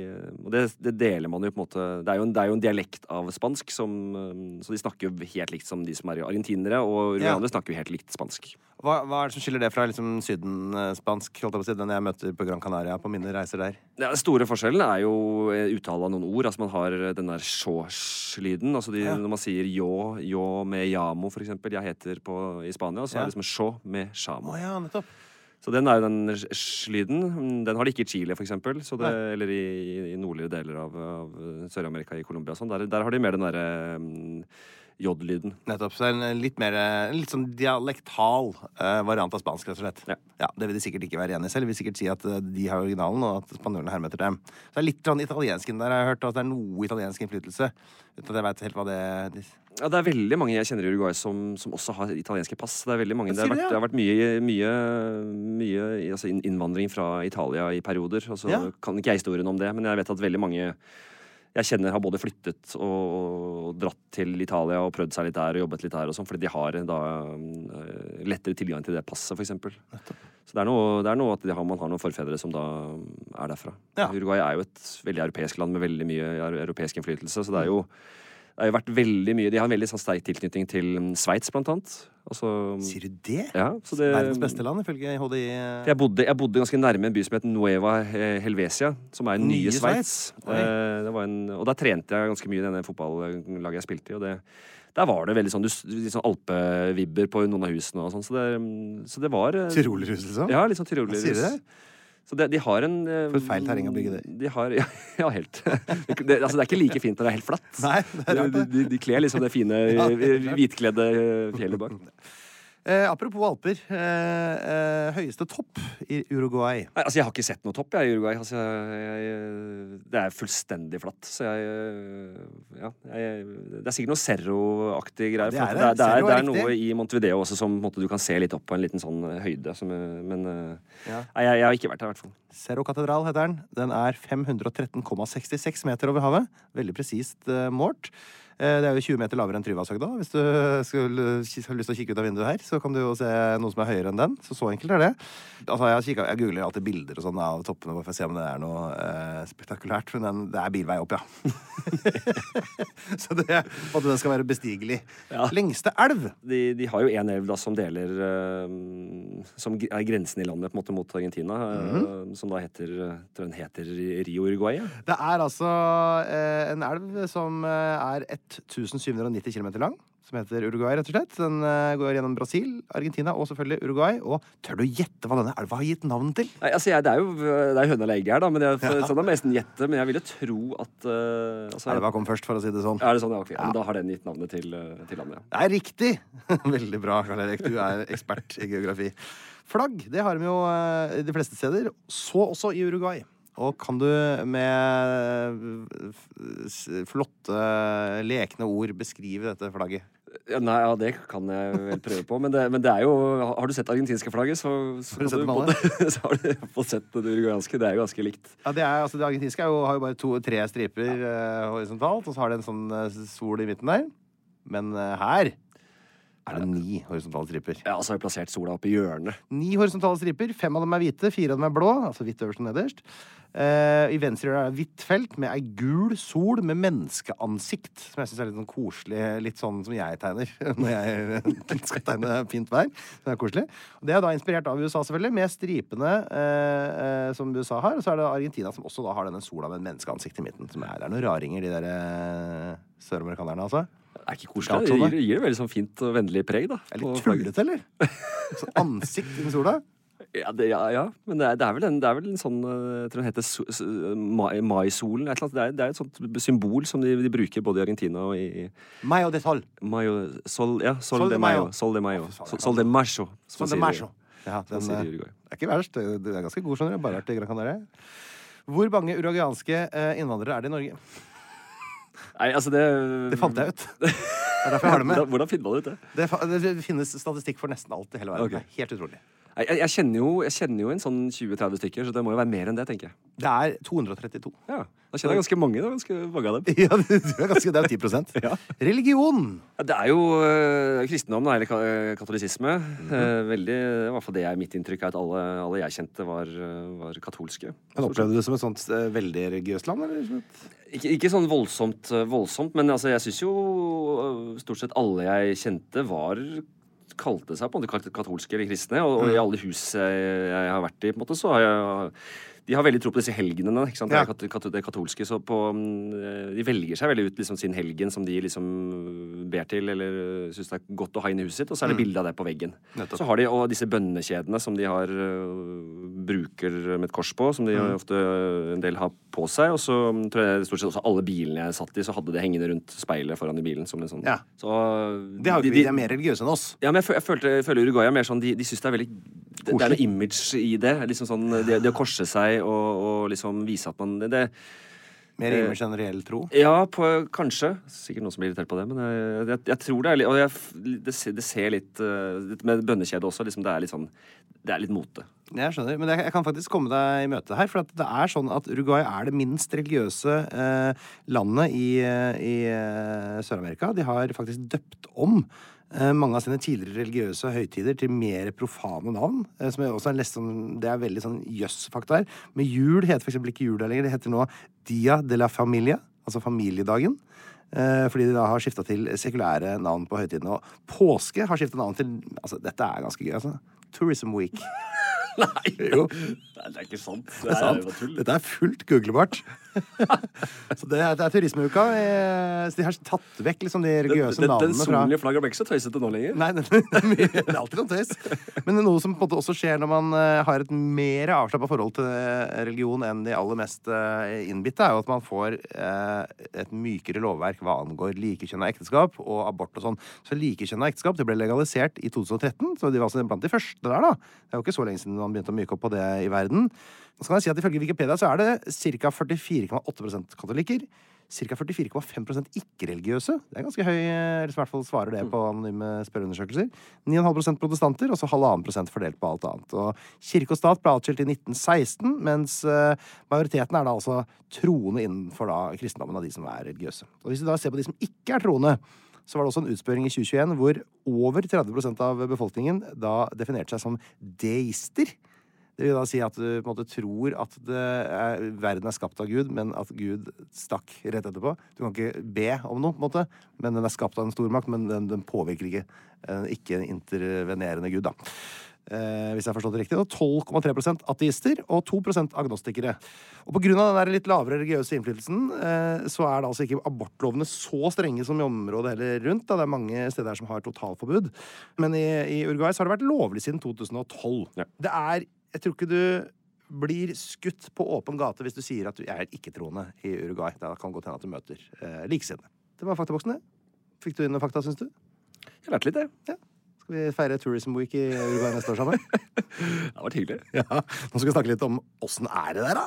Og det, det deler man jo på en måte Det er jo en, det er jo en dialekt av spansk, som, eh, så de snakker jo helt likt som de som er argentinere, og uruguayanere snakker jo helt likt spansk. Hva, hva er det som skiller det fra liksom, sydenspansk, holdt jeg på å si, den jeg møter på Gran Canaria på mine reiser der? Ja, den store forskjellen er jo eh, uttale av noen ord. Altså Man har den der sjå-lyden. Altså de, Ja. Når man sier yo, yo med yamo, for eksempel. Jeg heter på, i Spania, så Ja. er det liksom sjå med shamo. Oh, ja, nettopp. Så den er jo den sj-lyden. Den har de ikke i Chile, for eksempel. Det, eller i, i nordligere deler av, av Sør-Amerika, i Colombia og sånn. Der, der har de mer den derre um, j-lyden. Nettopp. Så en en litt mer en litt sånn dialektal uh, variant av spansk, rett og slett. Ja. Det vil de sikkert ikke være enig i selv. De vil sikkert si at eh, de har originalen, og at spanjolene hermer etter dem. Så det er litt sånn italiensk der. Jeg har hørt at det er noe italiensk innflytelse. Uten at jeg veit helt hva det de... Ja, det er veldig mange jeg kjenner i Uruguay som, som også har italienske pass. Det er mange. Det har vært, det, det har vært mye, mye, mye altså innvandring fra Italia i perioder. Altså, Ja. Kan ikke jeg historien om det, men jeg vet at veldig mange jeg kjenner har både flyttet og, dratt til Italia og prøvd seg litt der og jobbet litt der og sånn, fordi de har da eh, lettere tilgang til det passet, eksempel. Så det er, noe, det er noe at har, man har noen forfedre som da er derfra. Ja. Uruguay er jo et veldig europeisk land med veldig mye europeisk innflytelse, så det er jo det har jo vært veldig mye De har en veldig sånn sterk tilknytning til mm, Sveits, blant annet. Altså, Sier du det? ja, så det, Verdens beste land, ifølge HDI. jeg bodde, jeg bodde ganske nærme en by som het Nueva Helvesia, som er Nye nye Sveits. Eh, det var en, og der trente jeg ganske mye i denne fotballaget jeg spilte i. Og det, der var det veldig sånn, sånn alpevibber på noen av husene og sånn. Så det, mm, så det var eh, Tyrolerhus, liksom? Ja, litt sånn tyrolerhus. Sier du det? Så det, de har en eh, For et feil terreng å bygge det i. De har, ja, ja helt. Det, altså, det er ikke like fint når det er helt flatt. Nei, det er rart, de, det. de, de kler liksom det fine klart. hvitkledde fjellet bak. Eh, apropos alper. Eh, eh, høyeste topp i Uruguay. Nei, altså, jeg har ikke sett noe topp jeg, i Uruguay. Altså, jeg, jeg, det er fullstendig flatt. Så jeg Ja. Jeg, det er sikkert noe Cerro-aktig greier. det er det. det, er, det er noe i Montevideo også som måte, du kan se litt opp på en liten sånn eh, høyde. Som, eh, men eh, Ja. nei, jeg, har ikke vært der, i hvert fall. Cerro Katedral heter den. Den er 513,66 meter over havet. Veldig presist eh, målt. Eh, det er jo 20 meter lavere enn Tryvannshøgda. Hvis du skulle har lyst til å kikke ut av vinduet her, så kan du jo se noe som er høyere enn den. Så så enkelt er det. Altså, jeg, kikker, jeg googler alltid bilder og sånn av toppene bare for å se om det er noe eh, spektakulært. Men den, det er bilvei opp, ja. så det, at den skal være bestigelig. Ja. Lengste elv. De, de har jo en elv da som deler eh, Som er grensen i landet på en måte mot Argentina. eh, Som da heter tror jeg den heter Rio Uruguay. Ja. Det er altså eh, en elv som eh, er 1790 km lang. Som heter Uruguay, rett og slett. Den eh, går gjennom Brasil, Argentina og selvfølgelig Uruguay. Og tør du gjette hva denne elva har gitt navn til? Nei, altså jeg, det er jo det er høna eller egget her, da. Men jeg, sånn er nesten gjette. Men jeg ville tro at uh, altså, Elva kom først, for å si det sånn. Er det sånn? Ja, ok. Men Da har den gitt navnet til, eh, til landet, ja. Det er riktig! Veldig bra, Karl Erik. Du er ekspert i geografi. Flagg det har de jo de fleste steder. Så også i Uruguay. Og kan du med flotte, lekne ord beskrive dette flagget? Ja, Nei, ja, det kan jeg vel prøve på. Men det, men det er jo Har du sett argentinske flagget, så, så, Har du på- så har du fått sett det uruguayanske. Det er jo ganske likt. Ja, Det, er, altså, det argentinske jo, har jo bare to, tre striper eh, horisontalt, og så har det en sånn uh, sol i midten der. Men uh, her er det ni horisontale striper. Ja, så har vi plassert sola opp i hjørnet. Ni horisontale striper. Fem av dem er hvite, fire av dem er blå. Altså hvitt øverst og nederst. Uh, I venstre hjørne er det hvitt felt med ei gul sol med menneskeansikt. Som jeg syns er litt sånn koselig. Litt sånn som jeg tegner når jeg skal tegne fint vær. Det er koselig. Og det er da inspirert av USA, selvfølgelig, med stripene uh, uh, som USA har. Og så er det Argentina som også da har denne sola med menneskeansikt i midten. Som er, det er noen raringer, de der søramerikanerne, altså. Det er ikke koselig. Det gir, gir det veldig sånn fint og vennlig preg, da. Det er på litt tullete, eller? Så ansikt i sola. Ja, det, ja, ja. men det er, det, er vel en, det er vel en sånn eh, Jeg tror den heter so, so, mai, maisolen. et eller annet. Det er, det er et sånt symbol som de, de bruker både i Argentina og i Mayo de sol. Mayo, sol, ja, sol, Sol de mayo. Sol de mayo. Sol, de macho. Sol de det macho. Ja, den, eh. Det er ikke verst. Det er ganske god, skjønner du. Bare vært i Gran Canaria. Hvor mange uruguayanske eh, innvandrere er det i Norge? Nei, altså det Det fant jeg ut. Det er derfor jeg har det med. Hvordan, hvordan finner man ut det? Det, det finnes statistikk for nesten alt i hele verden. Okay. Det er helt utrolig. Nei, Jeg, jeg, kjenner jo, jeg kjenner jo en sånn 20-30 stykker, så det må jo være mer enn det, tenker jeg. Det er 232. Ja, Da kjenner jeg ganske mange. Da, ganske mange av dem. Ja, du er, ganske, det er jo 10 Ja. Religion. Ja, det er jo øh, kristendom, da, eller ka øh, katolisisme. Mm -hmm. veldig, I hvert fall det er mitt inntrykk, er at alle, alle jeg kjente, var, var katolske. Men Opplevde du det som et sånt eh, veldig religiøst land? Eller? Ikke, ikke sånn voldsomt, voldsomt, men altså, jeg syns jo stort sett alle jeg kjente, var kalte seg på en måte katolske eller kristne. Og, og i alle hus jeg, jeg har vært i, på en måte, så har jeg de har veldig tro på disse helgenene. ikke sant? Ja. Det, kat det katolske, så på, mm, De velger seg veldig ut liksom, sin helgen som de liksom ber til, eller syns det er godt å ha inn i huset sitt, og så er det bilde av det på veggen. Nettopp. Så har de og disse bønnekjedene som de har bruker med et kors på, som de ofte øh, en del har på seg. Og så mm, tror jeg stort sett også alle bilene jeg satt i, så hadde det hengende rundt speilet foran i bilen. som en sånn... Ja. Så, Det har jo de- de- de er mer religiøse enn oss. ja, men jeg, jeg, følte, jeg føler Uruguay er mer sånn De, de syns det er veldig det, det er noe image i det. Liksom sånn, det, det å korse seg og, og liksom vise at man det, Mer Eh, generell tro. Ja, på, kanskje. Sikkert noen som blir irritert på det, men jeg, jeg, jeg tror det er litt Og jeg, det, ser- det ser litt uh, Med bønnekjedet også, liksom, det er litt sånn Det er litt mote. Jeg skjønner, men jeg, kan faktisk komme deg i møte her. For at det er sånn at Uruguay er det minst religiøse eh, landet i, eh, i eh, Sør-Amerika. De har faktisk døpt om eh, mange av sine tidligere religiøse høytider til mer profane navn. Eh, som jeg også har lest Det er veldig sånn jøss-fakta her. Men jul heter f.eks. ikke ikke der lenger. Det heter nå Dia de la Familia, altså familiedagen. Eh, fordi de da har skifta til sekulære navn på høytidene. Og påske har skifta navn til Altså, dette er ganske gøy, altså. Tourism Week. Nei! Jo. Det er ikke sant. Det er sant. Dette er fullt googlebart. så det er, det er turismeuka. eh, Så de har tatt vekk liksom de religiøse navnene den, navnene fra solen i flagget ble ikke så tøysete nå lenger. Nei, det, det, er mye, det er alltid noe tøys. Men det er noe som på en måte også skjer når man eh, har et mer avslappa forhold til eh, religion enn de aller mest innbitte, er jo at man får et mykere lovverk hva angår likekjønna ekteskap og abort og sånn. Så likekjønna ekteskap det ble legalisert i 2013, så de var altså blant de første der, da. Det er jo ikke så lenge siden man begynte å myke opp på det i verden. Så kan jeg si at Ifølge Wikipedia så er det ca. 44,8% katolikker. Ca. 44,5% ikke-religiøse. Det er ganske høy, eller i hvert fall svarer det på anonyme spørreundersøkelser. 9,5% protestanter, og så halvannen prosent fordelt på alt annet. Og Kirke og stat ble atskilt i 1916, mens eh, majoriteten er da altså troende innenfor da kristendommen av de som er religiøse. Og Hvis vi da ser på de som ikke er troende, så var det også en utspørring i 2021 hvor over 30% av befolkningen da definerte seg som deister. Det vil da si at du på en måte tror at det er, verden er skapt av Gud, men at Gud stakk rett etterpå. Du kan ikke be om noe, på en måte, men den er skapt av en stormakt, men den, den påvirker ikke eh, ikke en intervenerende Gud, da. Eh, hvis jeg har forstått det riktig. Og 12,3% ateister og 2% agnostikere. Og av den der litt lavere religiøse innflytelsen, eh, så er det altså ikke abortlovene så strenge som i området heller rundt. Da. Det er mange steder her som har totalforbud. Men i, i Uruguay så har det vært lovlig siden 2012. Ja. Det er Jeg tror ikke du blir skutt på åpen gate hvis du sier at du er ikke-troende i Uruguay. Da kan godt hende at du møter eh, likesinnede. Det var faktaboksen, det. Fikk du inn noen fakta, syns du? Jeg lærte litt, det. Skal vi feire Tourism Week i Uruguay neste år sammen? Det hadde vært hyggelig. Ja, Nå skal vi snakke litt om åssen er det der, da?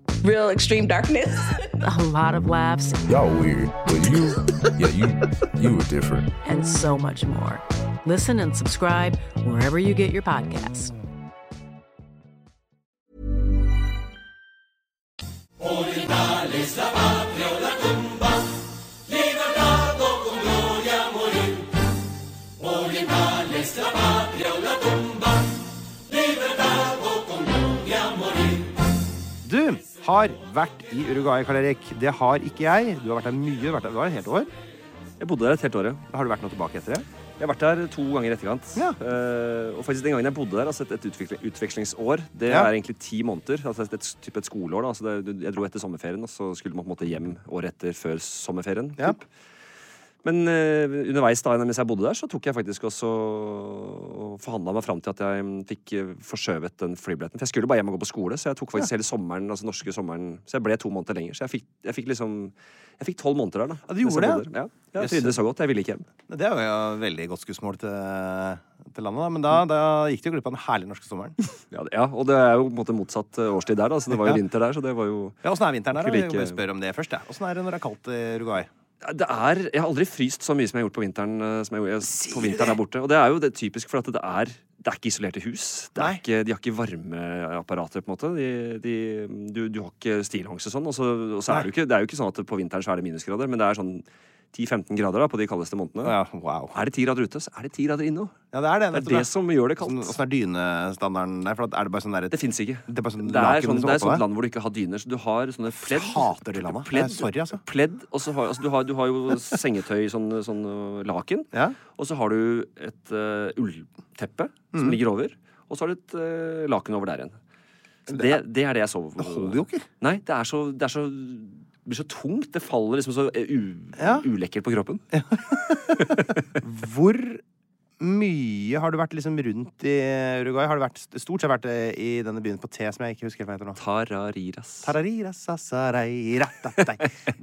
real extreme darkness. a lot of laughs, Y'all weird, but you, yeah, you, you were different. and so much more. Listen and subscribe wherever you get your podcasts. Har vært i Uruguay, Karl Erik. Det har ikke jeg. Du har vært der mye. Du har vært der, du et helt år. Jeg bodde der et helt år, ja. Har du vært noe tilbake etter det? Jeg har vært der to ganger i etterkant. Ja. Uh, og faktisk den gangen jeg bodde der, altså et, et utvekslingsår, det Ja. er egentlig ti måneder. Altså et, type et skoleår. da. Altså det, jeg dro etter sommerferien, og så skulle man på en måte hjem året etter før sommerferien. Ja. Men eh, underveis da, mens jeg bodde der, så tok jeg faktisk også og forhandla meg fram til at jeg mm, fikk eh, forskjøvet den flybilletten. For jeg skulle bare hjem og gå på skole, så jeg tok faktisk hele sommeren, altså norske sommeren. Så jeg ble to måneder lenger. Så jeg fikk, jeg fikk liksom Jeg fikk tolv måneder der, da. Ja, du gjorde det. Ja. Jeg Yes. trivdes så godt. Jeg ville ikke hjem. Det er jo veldig godt skussmål til, til landet, da. Men da, da gikk du glipp av den herlige norske sommeren. Ja, ja, og det er jo på en måte motsatt eh, årstid der, da. Så det var jo Ja. vinter der, så det var jo Ja, Åssen er vinteren der? da? Jeg like- bare spørre om det først. jeg. Åssen er det når det er kaldt i Uruguay? Det er, jeg har aldri fryst så mye som jeg har gjort på vinteren, eh, som jeg gjorde på vinteren der borte. Og det er jo det typisk for at det er, det er ikke isolerte hus. Det er ikke, de har ikke varmeapparater, på en måte. De, de, du, du har ikke stillongs og sånn. Og så, og så er det, jo ikke, det er jo ikke sånn at på vinteren så er det minusgrader, men det er sånn 10-15 grader da, på de kaldeste månedene. Ja, wow. Er det 10 grader ute, så er det 10 grader inne òg. Ja, det er det. Det er det som gjør det kaldt. Åssen er dynestandarden der? For er det bare sånn der, Det fins ikke. Det er bare sånn Det er, sånn, det er et sånt land hvor du ikke har dyner. Så du har sånne pledd. hater de landa. Pledd, sorry, altså. pledd og så har, altså, du, har, du har jo sengetøy, sånn, sånn uh, laken. Ja. Og så har du et uh, ullteppe som mm. ligger over. Og så har du et uh, laken over der igjen. Det, det er det jeg sover Det holder jo ikke. Nei, det er så, det er så det blir så tungt. Det faller liksom så u, Ja. ulekkert på kroppen. Hvor mye har du vært liksom rundt i Uruguay? Har du vært, stort sett vært eh, i denne byen på T, som jeg ikke husker hva heter nå? Tarariras. Tarariras.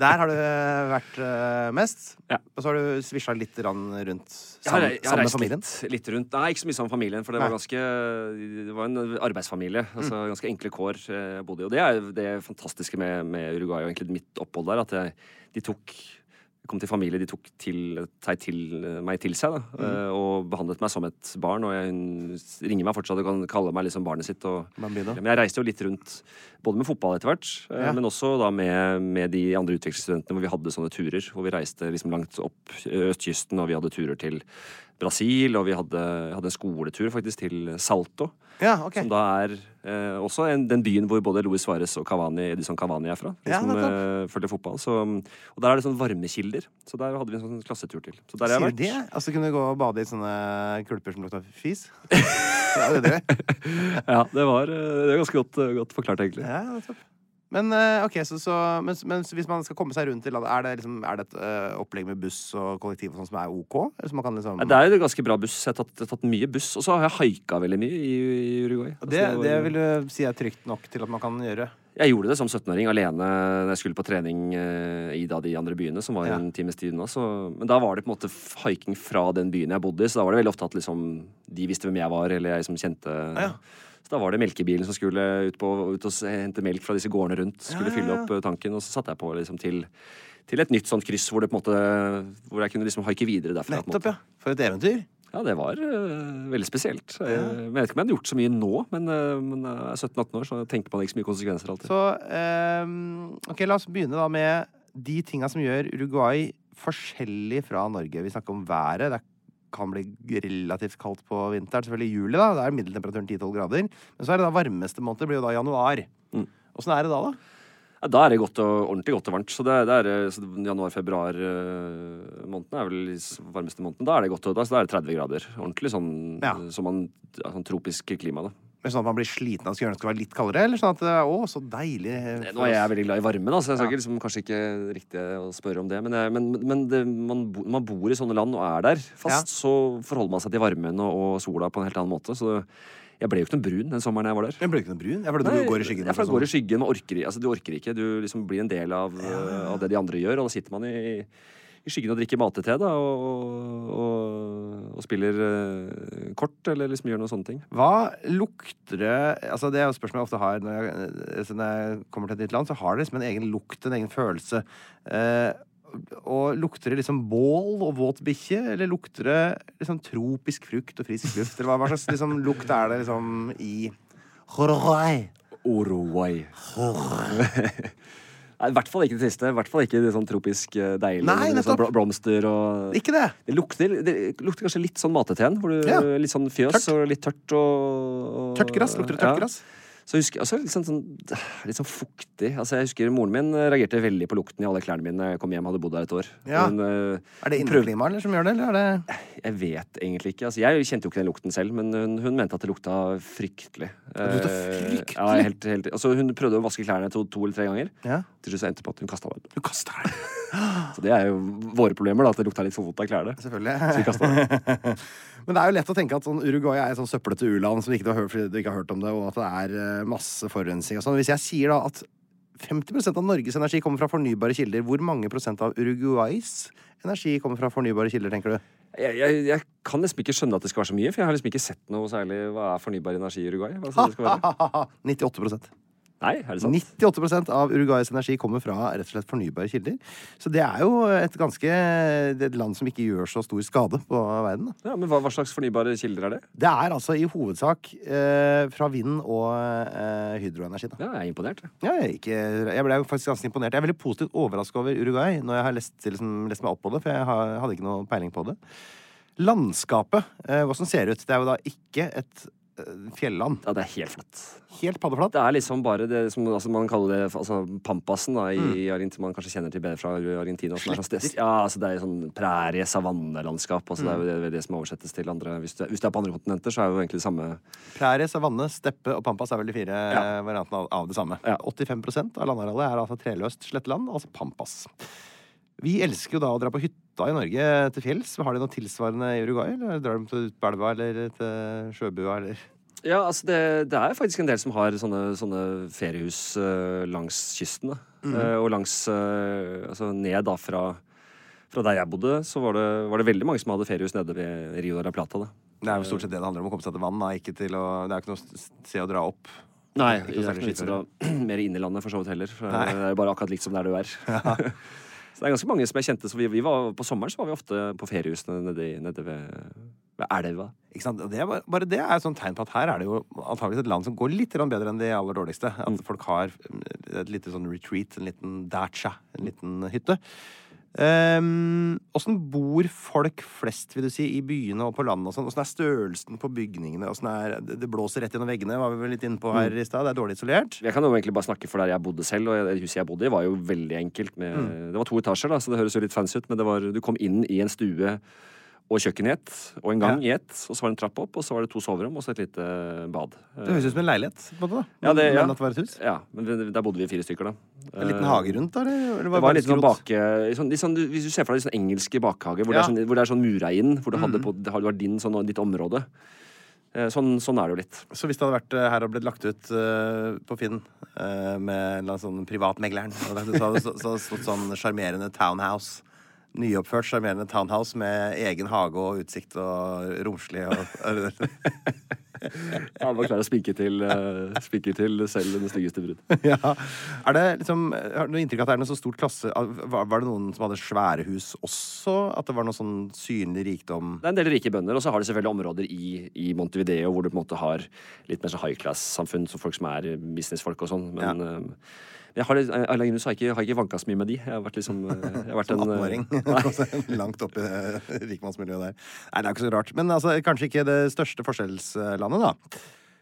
Der har du eh, vært eh, mest. Ja. Og så har du svisja litt rundt sammen, jeg har med familien. litt, litt rundt. Nei, ikke så mye sammen med familien, for det var ganske Det var en arbeidsfamilie. Altså Mm. Ganske enkle kår jeg bodde i. Og det er det fantastiske med, med Uruguay og egentlig mitt opphold der, at jeg, de tok kom til familie, de tok til, til, meg til seg da, Mm. eh, og behandlet meg som et barn. Og jeg, hun ringer meg fortsatt og kan kalle meg liksom barnet sitt. Og, men jeg reiste jo litt rundt, både med fotball etter hvert, eh, Ja. men også da med, med de andre utvekslingsstudentene hvor vi hadde sånne turer. Hvor vi reiste liksom langt opp eh, østkysten, og vi hadde turer til Brasil, og vi hadde, hadde en skoletur faktisk til Salto. Ja, okay. Som da er eh, også en, den byen hvor både Luis Suárez og Cavani, Edison Cavani er fra. De Ja, som eh, følger fotball. Så, og der er det sånne varmekilder. Så der hadde vi en sånn klassetur til. Så der jeg har vært. det? Altså kunne du gå og bade i sånne kulper som lukta fis? Ja, det det. Ja, det var, eh, det var ganske godt, godt forklart, egentlig. Ja, nettopp. Men okay, så, så men, men hvis man skal komme seg rundt i landet, er det, liksom, er det et uh, opplegg med buss og kollektiv og sånn som er ok? Eller man kan liksom Det er jo ganske bra buss. Jeg har tatt, jeg har tatt mye buss. Og så har jeg haika veldig mye i, i Uruguay. Altså, det, det vil du si er trygt nok til at man kan gjøre? Jeg gjorde det som 17-åring alene når jeg skulle på trening uh, i da de andre byene, som var Ja. en times tid unna. Så, men da var det på en måte haiking fra den byen jeg bodde i, så da var det veldig ofte at liksom, de visste hvem jeg var, eller jeg som kjente ja. Da var det melkebilen som skulle ut, på, ut og hente melk fra disse gårdene rundt. Skulle Ja, ja, fylle opp eh, tanken, og så satte jeg på liksom til til et nytt sånt kryss hvor, det på måte, hvor jeg kunne liksom haike videre derfra. Nettopp, ja. For et eventyr. Ja, det var uh, veldig spesielt. Jeg, jeg vet ikke om jeg hadde gjort så mye nå, men, men jeg er 17-18 år, så tenker man ikke så mye konsekvenser alltid. Så ehm, ok, la oss begynne da med de tinga som gjør Uruguay forskjellig fra Norge. Vi snakker om været. Det kan bli relativt kaldt på vinteren. Selvfølgelig i juli, da. Det er middeltemperaturen 10-12 grader. Men så er det da varmeste måned. Blir jo da januar. Mm. Er det da, da? Ja, da er det godt og, ordentlig godt og varmt. Så, det, det er, så januar-februar øh, måneden er vel varmeste måneden. Da er det godt og da, så da er det 30 grader. Ordentlig sånn, Ja. sånn, sånn tropisk klima, da. Men Sånn at man blir sliten av skulle gjøre skal være litt kaldere? Eller sånn at det er, Å, så deilig. Eh, Nå er jeg veldig glad i varme, da, så jeg skal Ja. liksom, kanskje ikke riktig å spørre om det. Men, men, men det, man, man bor i sånne land og er der fast, så forholder man seg til varmen og, og sola på en helt annen måte. Så jeg ble jo ikke noe brun den sommeren jeg var der. Jeg ble ikke noe brun? Ja, fordi Nei, du går i skyggen? Jeg og det går i sånn. skyggen. og orker, altså, du orker ikke. Du liksom blir en del av, uh, av det de andre gjør, og da sitter man i, i skyggen og drikker mate-te da, og, og, og spiller uh, kort, eller liksom gjør noen sånne ting. Hva lukter det Altså Det er jo et spørsmål jeg ofte har når jeg, altså når jeg kommer til et nytt land. Så har det liksom en egen lukt, en egen følelse. Uh, og lukter det liksom bål og våt bikkje, eller lukter det liksom tropisk frukt og frisk luft? Eller hva, hva slags liksom, lukt er det liksom i Uruguay? Uruguay. Nei, I hvert fall ikke det siste. I hvert fall ikke det sånn tropisk eh, deilig. Nei, sånn blomster og Ikke det? Det lukter, det lukter kanskje litt sånn mateteen. Hvor du, Ja. Litt sånn fjøs Tørt. og litt tørt og, og Tørt gress? Lukter det tørt ja. gress? Så jeg husker, altså, litt, sånn, sånn, litt sånn fuktig. Altså, jeg husker Moren min eh, reagerte veldig på lukten i alle klærne mine da jeg kom hjem. hadde bodd der et år. Ja. Hun, uh, Er det inneklimaet som gjør det, eller er det Jeg vet egentlig ikke. Altså, jeg kjente jo ikke den lukten selv, men hun, hun mente at det lukta fryktelig. det lukta fryktelig? Uh, Ja, helt, helt, altså, hun prøvde å vaske klærne to, to eller tre ganger. Ja. Til slutt endte det på at hun kasta dem. Du kaster det. Så det er jo våre problemer, da, at det lukta litt for vondt av klærne. Selvfølgelig. Men det er jo lett å tenke at sånn Uruguay er et sånn søplete u-land som ikke du har hørt, du ikke har hørt om det, og at det er eh, masse forurensning og sånn. Hvis jeg sier da at 50% av Norges energi kommer fra fornybare kilder, hvor mange prosent av Uruguays energi kommer fra fornybare kilder, tenker du? Jeg, jeg, jeg kan liksom ikke skjønne at det skal være så mye, for jeg har liksom ikke sett noe særlig Hva er fornybar energi i Uruguay? Være? 98 Nei, er det sant? 98% av Uruguays energi kommer fra rett og slett fornybare kilder. Så det er jo et ganske et land som ikke gjør så stor skade på verden. Da. Ja, men hva, hva slags fornybare kilder er det? Det er altså i hovedsak eh, fra vind og eh, hydroenergi. Da. Ja, jeg er imponert. Ja, jeg, ikke, jeg ble faktisk ganske imponert. Jeg er veldig positivt overraska over Uruguay når jeg har lest, liksom, lest meg opp på det, for jeg har, hadde ikke noe peiling på det. Landskapet, eh, som ser ut, det er jo da ikke et fjelland. Ja, det er helt flatt. Helt paddeflatt. Det er liksom bare det som altså, man kaller det altså, pampasen da, i Argentina. Man kanskje kjenner til bedre fra Argentina. Sånn stes- ja, altså, det er sånn prærie, savannelandskap. Altså, Det er jo det, det som oversettes til andre hvis du, hvis du er på andre kontinenter, så er det jo egentlig det samme Prærie, savanne, steppe og pampas er vel de fire Ja. eh, variantene av, av det samme. Ja. 85% av landarealet er altså treløst sletteland, altså pampas. Vi elsker jo da å dra på hytta i Norge til fjells. Har de noe tilsvarende i Uruguay? Eller drar de til Utbelva eller til Sjøbua, eller? Ja, altså det, det er faktisk en del som har sånne, sånne feriehus uh, langs kysten. Da. uh, og langs uh, Altså ned da fra, fra der jeg bodde, så var det, var det veldig mange som hadde feriehus nede ved Rio de la Plata. Da. Det er jo stort sett det det handler om, å komme seg til vann. Da. Ikke til å, det er ikke noe sted å dra opp. Nei, det er ikke ikke vits i å dra mer inn i landet for så vidt heller. For det er jo bare akkurat likt som der du er. så det er ganske mange som jeg kjente. Så vi, vi var, på sommeren så var vi ofte på feriehusene nede, nede ved, ved elva. Ikke sant? Det er bare, bare det er et sånt tegn på at her er det jo antageligvis et land som går litt bedre enn de aller dårligste. At folk har mm, et lite sånn retreat, en liten dacha, en liten hytte. Åssen bor folk flest, vil du si, i byene og på landet sånn? Åssen er størrelsen på bygningene? Er, det blåser rett gjennom veggene, var vi vel litt inne på her i stad. Det er dårlig isolert. Jeg kan jo egentlig bare snakke for der jeg bodde selv, og det huset jeg bodde i var jo veldig enkelt. Med, Det var to etasjer, da, så det høres jo litt fancy ut, men det var, du kom inn i en stue og kjøkken i ett, og en gang i ett, og så var det en trapp opp, og så var det to soverom, og så et lite bad. Det høres ut som en leilighet, Både, da. Ja, det- ja. Det. Ja, men der bodde vi fire stykker, da. En liten Eh, hage rundt, da? Eller? var Det var litt sånn bake... Sånn, sånn, hvis du ser for deg sånn engelske bakhager, hvor, Ja. det sånn, hvor det er sånn mura inn, hvor du Mm. hadde på, det var din, sånn, ditt område. Eh, Sånn, sånn er det jo litt. Så hvis det hadde vært eh, her og blitt lagt ut uh, på Finn uh, med en eller annen sånn privatmegleren, så hadde det stått sånn sjarmerende townhouse. Nyoppført sjarmerende townhouse med egen hage og utsikt og romslig og Ja, man klarer å spike til, eh, spike til selv den styggeste brud. Ja. Er det liksom Har du noe inntrykk av at det er noe så stort klasse Var, var det noen som hadde svære hus også? At det var noe sånn synlig rikdom? Det er en del rike bønder, og så har de selvfølgelig områder i, i Montevideo hvor du på en måte har litt mer sånn high class-samfunn, så folk som er businessfolk og sånn. Men Ja. Eh, jeg har, alene har jeg ikke, har jeg ikke vanka så mye med de. Jeg har vært liksom eh, jeg har vært Som 18-åring. eh, Langt opp i eh, rikmannsmiljøet der. Nei, det er ikke så rart. Men altså, kanskje ikke det største forskjellslandet, da.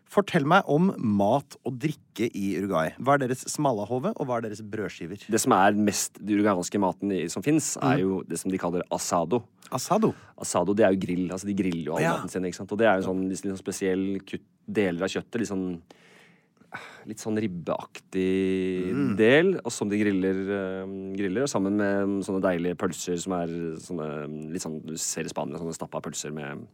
Fortell meg om mat og drikke i Uruguay. Hva er deres smalahove, og hva er deres brødskiver? Det som er mest den uruguayanske maten som fins, er jo det som de kaller asado. Asado. Asado, det er jo grill. Altså, de griller jo all Ja. maten sin. ikke sant? Og det er jo sånn, liksom, spesiell kutt, deler av kjøttet. Litt sånn, litt sånn ribbeaktig Mm. del, og som de griller, eh, griller sammen med sånne deilige pølser som er sånne litt sånn Du ser i Spania sånne stappa pølser med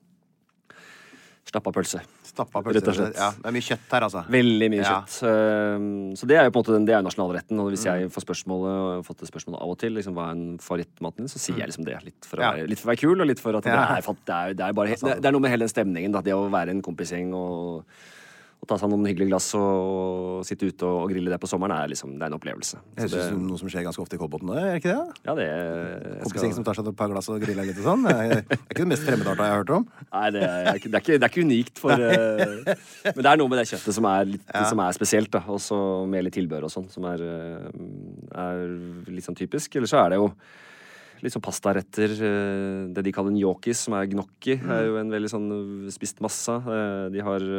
Stappa pølse. Stappa Rett og slett. Ja, det er mye kjøtt her, altså. Veldig mye Ja. kjøtt. Um, så det er jo på en måte den, det er nasjonalretten. Og hvis Mm. jeg får spørsmålet, fått det spørsmålet av og til, liksom, hva er en favorittmaten din, så sier jeg liksom det. Litt for, å Mm. Ja. være, litt for å være kul, og litt for at det, er, det, er, det, er bare, det, det er noe med hele den stemningen. Da, det å være en kompisgjeng og, og ta seg noen hyggelige glass og, og sitte ute og, og grille det på sommeren, er liksom, det er en opplevelse. Jeg Så synes det, noe som skjer ganske ofte i Kolbotn er det ikke det? ja, det jeg skal... som tar seg et par glass og griller litt og sånn. Det er det ikke det mest fremmedarta jeg har hørt om. Nei, det er, det, er ikke, det er ikke unikt for eh, Men det er noe med det kjøttet som er, litt, som er spesielt, da. Også med litt tilbør og sånn, som er, eh, er litt sånn typisk. Eller så er det jo litt sånn pastaretter. eh, Det de kaller gnocchis, som er gnocchi, er jo en veldig sånn spist massa. Eh, De har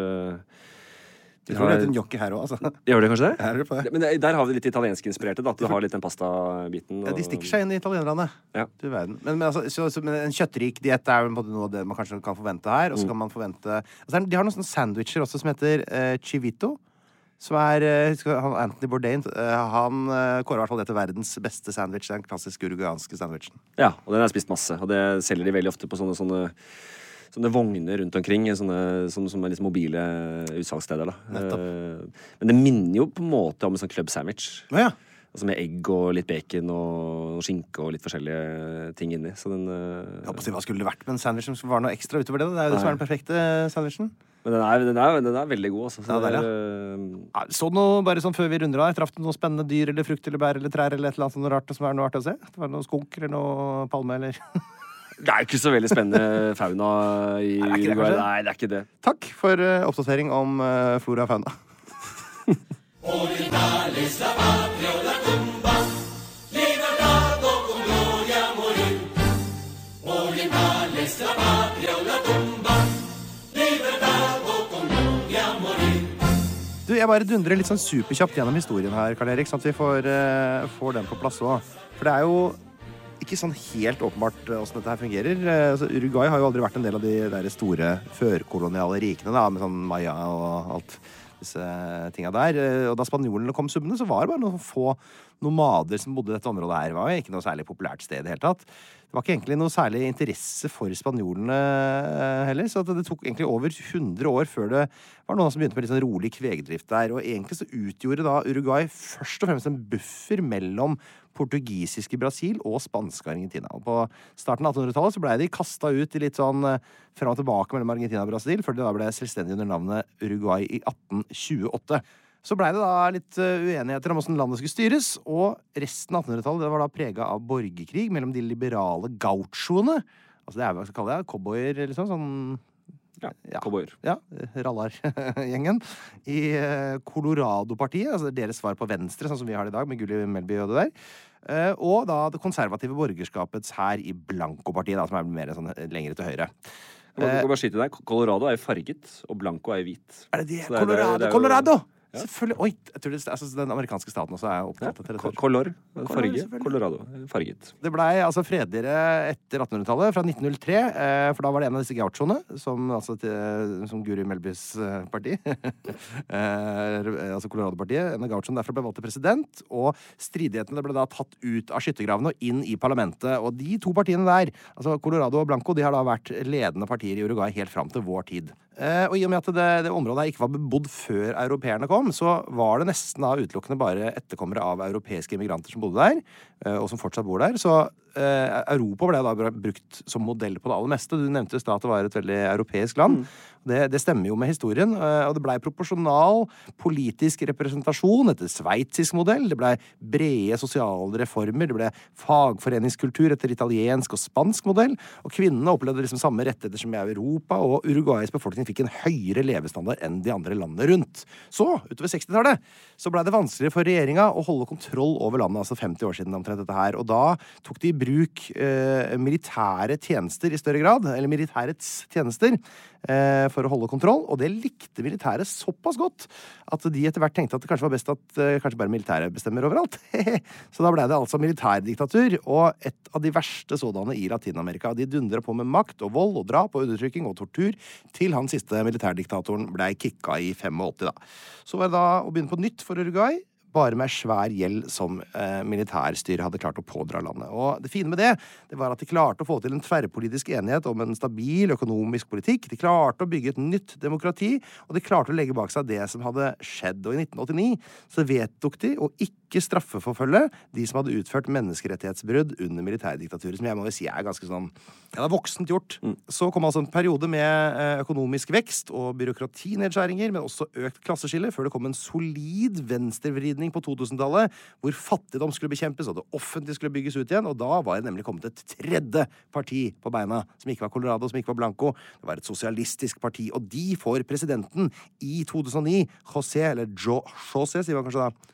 Jeg tror det heter gnocchi her òg, altså. Gjør det kanskje det? Her er det på det. Men der har vi litt italienskinspirerte. da, At du har litt den pastabiten. Ja, de stikker seg inn i italienerne. Ja. Du verden. Men, men, altså, så, så, men en kjøttrik diett er måte noe av det man kanskje kan forvente her. Og så kan man forvente altså, De har noen sånne sandwicher også som heter eh, chivito. Som er eh, husker han Anthony Bourdain. eh, han eh, kårer i hvert fall det til verdens beste sandwich. Den klassiske uruguayanske sandwichen. Ja, og den har jeg spist masse. Og det selger de veldig ofte på sånne, sånne, sånne vogner rundt omkring. Sånne, som, som er liksom mobile utsalgssteder. Eh, Men det minner jo på en måte om en sånn club sandwich. Ja, ja. Altså med egg og litt bacon og skinke og litt forskjellige ting inni. Så den eh, Hva skulle det vært med en sandwich som var noe ekstra utover det? Det er jo det som er den perfekte sandwichen. Men den er, den er, den er veldig god, altså. Så Ja, der, Ja, så noe, bare sånn før vi runder av, traff du noe spennende dyr eller frukt eller bær eller trær eller et eller annet sånt rart som er noe artig å se? Det var noe skunk eller noe palme eller Det er ikke så veldig spennende fauna i Nei, det er ikke det, Uruguay. Nei, det er ikke det. Takk for eh, oppdatering om eh, flora og fauna. Du, Jeg bare dundrer litt sånn superkjapt gjennom historien her, Karl Erik, sånn at vi får, uh, får den på plass òg. For det er jo ikke sånn helt åpenbart eh, åssen dette her fungerer. Eh, altså, Uruguay har jo aldri vært en del av de der store førkoloniale rikene, da, med sånn Maya og alt disse tinga der. Eh, Og da spanjolene kom summende, så var det bare noen få nomader som bodde i dette området her. Det var jo ikke noe særlig populært sted i det hele tatt. Det var ikke egentlig noe særlig interesse for spanjolene eh, heller, så det tok egentlig over 100 år før det var noen som begynte med litt sånn rolig kvegdrift der. Og egentlig så utgjorde da Uruguay først og fremst en buffer mellom portugisiske Brasil og spanske Argentina. Og på starten av 1800-tallet så blei de kasta ut i litt sånn eh, fram og tilbake mellom Argentina og Brasil, før de da ble selvstendige under navnet Uruguay i 1828. Så blei det da litt eh, uenigheter om åssen landet skulle styres, og resten av 1800-tallet var da prega av borgerkrig mellom de liberale gauchoene. Altså det er hva skal kalle det, cowboyer, liksom. Sånn Ja, cowboyer. ja, Rallar-gjengen. I eh, Colorado-partiet, altså er deres svar på Venstre, sånn som vi har det i dag, med Gulli Melby og det der. Eh, Og da det konservative borgerskapets hær i Blanco-partiet, som er mer sånn lengre til høyre. Jeg må, jeg må bare skyte deg. Colorado er farget, og Blanco er hvit. Er det det? Så det er- Colorado! det er jo- Colorado! Ja. Selvfølgelig. Oi, jeg tror det, altså, den amerikanske staten også er opptatt av territorium. Color. Farge. Colorado. Farget. Det blei altså fredeligere etter 1800-tallet, fra 1903. Eh, for da var det en av disse gauchoene, som, altså, til, som Guri Melbys eh, parti eh, Altså Colorado-partiet. En av gauchoene derfor ble valgt til president. Og stridighetene ble da tatt ut av skyttergravene og inn i parlamentet. Og de to partiene der, altså Colorado og Blanco, de har da vært ledende partier i Uruguay helt fram til vår tid. Eh, og i og med at det, det området ikke var bebodd før europeerne kom, så var det nesten da utelukkende bare etterkommere av europeiske immigranter som bodde der, eh, og som fortsatt bor der. Så Europa ble da brukt som modell på det aller meste. Du nevnte i stad at det var et veldig europeisk land. Det, det stemmer jo med historien. eh, Og det blei proporsjonal politisk representasjon etter sveitsisk modell. Det blei brede sosiale reformer. Det ble fagforeningskultur etter italiensk og spansk modell. Og kvinnene opplevde liksom samme rettigheter som i Europa, og Uruguays befolkning fikk en høyere levestandard enn de andre landene rundt. Så, utover 60-tallet, så blei det vanskeligere for regjeringa å holde kontroll over landet, altså 50 år siden omtrent dette her. Og da tok de i bruk eh, militære tjenester i større grad, eller militærets tjenester, eh, for å holde kontroll. Og det likte militæret såpass godt at de etter hvert tenkte at det kanskje var best at eh, kanskje bare militæret bestemmer overalt. så da blei det altså militærdiktatur, og et av de verste sådanne i Latin-Amerika. De dundra på med makt og vold og drap og undertrykking og tortur til han siste militærdiktatoren blei kicka i 85, da. Så var det da å begynne på nytt for Uruguay bare med svær gjeld som eh, militærstyret hadde klart å pådra landet. Og det fine med det, det var at de klarte å få til en tverrpolitisk enighet om en stabil økonomisk politikk. De klarte å bygge et nytt demokrati, og de klarte å legge bak seg det som hadde skjedd. Og i 1989 så vedtok de å ikke straffeforfølge de som hadde utført menneskerettighetsbrudd under militærdiktaturet, som jeg må jo si er ganske sånn Ja, det er voksent gjort. Så kom altså en periode med eh, økonomisk vekst og byråkratinedskjæringer, men også økt klasseskille, før det kom en solid venstrevridning på 2000-tallet, hvor fattigdom skulle bekjempes og det offentlige skulle bygges ut igjen. Og da var det nemlig kommet et tredje parti på beina, som ikke var Colorado, som ikke var Blanco. Det var et sosialistisk parti, og de får presidenten i 2009. José, eller Jo, José, sier man kanskje da.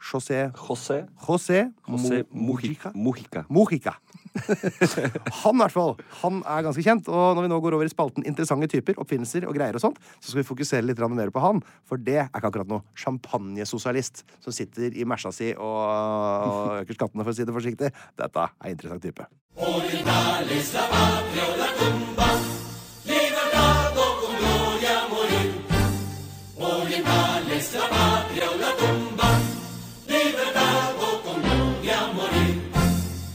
José José José, José Mo- Mujica. Mujica. Mojica. han i hvert fall, han er ganske kjent. Og når vi nå går over i spalten interessante typer, oppfinnelser og greier og sånt, så skal vi fokusere litt grann mer på han. For det er ikke akkurat noe champagnesosialist som sitter i mersa si og, og øker skattene, for å si det forsiktig. Dette er interessant type.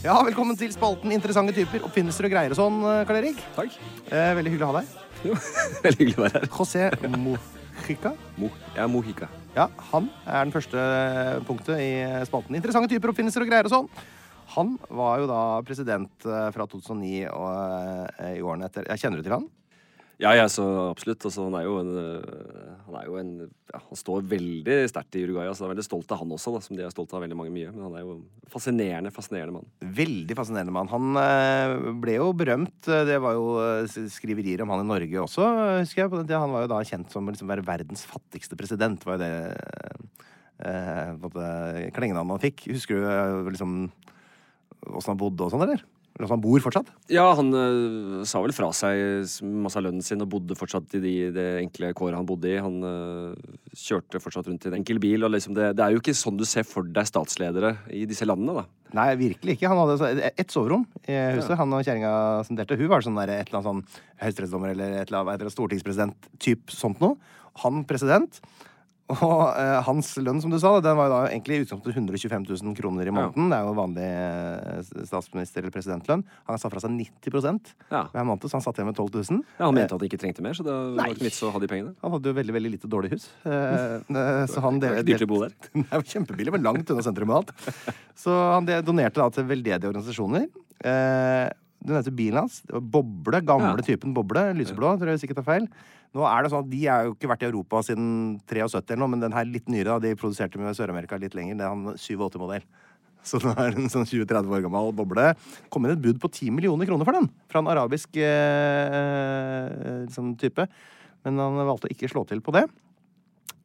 Ja, velkommen til spalten Interessante typer, oppfinnelser og greier og sånn, Karl Erik. Takk. Eh, veldig hyggelig å ha deg. Jo, veldig hyggelig å være her. José Mojica. Mo, ja, Mojica. Ja, han er den første punktet i spalten. Interessante typer, oppfinnelser og greier og sånn. Han var jo da president eh, fra 2009 og eh, i årene etter. Jeg kjenner du til han? Ja, ja, så absolutt. Altså, han er jo en, øh, han, er jo en ja, han står veldig sterkt i Uruguay. Altså, jeg er veldig stolt av han også, da, som de er stolt av veldig mange mye. Men han er jo en fascinerende, fascinerende mann. Veldig fascinerende mann. Han eh, ble jo berømt. eh, Det var jo eh, skriverier om han i Norge også, husker jeg. Han var jo da kjent som å liksom være verdens fattigste president. var jo det eh, klengenavnet han fikk. Husker du eh, liksom åssen han bodde og sånn, eller? Åssen han bor fortsatt? Ja, han uh, sa vel fra seg masse av lønnen sin og bodde fortsatt i de, det enkle kåret han bodde i. Han uh, kjørte fortsatt rundt i en enkel bil. Og liksom det, det er jo ikke sånn du ser for deg statsledere i disse landene, da. Nei, virkelig ikke. Han hadde ett soverom i huset. Han og kjerringa som delte. Hun var sånn der, et eller annet sånn høyesterettsdommer eller et eller annet, et eller annet stortingspresident. Typ sånt noe. Han president. Og eh, hans lønn, som du sa, den var jo da egentlig i utgangspunktet 125 000 kroner i måneden. Det er jo vanlig eh, statsminister- eller presidentlønn. Han sa fra seg 90% Ja. hver måned, så han satt igjen med 12 000. Ja, han mente at han ikke trengte mer, så det var ikke vits å ha de pengene. Han hadde jo veldig veldig lite dårlig hus. Eh, eh, så han Det var ikke dyrt å bo der. Det er jo kjempebillig, men langt unna sentrum og alt. Så han de- donerte da til veldedige organisasjoner. Eh, du nevnte bilen hans. Det var Boble. Gamle typen Boble. Lyseblå, tror jeg sikkert er feil. Nå er det sånn at De har jo ikke vært i Europa siden 73 eller noe, men den her litt nyere, da, de produserte med Sør-Amerika litt lenger. Det er han 87-modell. Så nå er det en sånn 20-30 år gammel boble. Kom inn et bud på 10 millioner kroner for den! Fra en arabisk eh, sånn type. Men han valgte ikke slå til på det.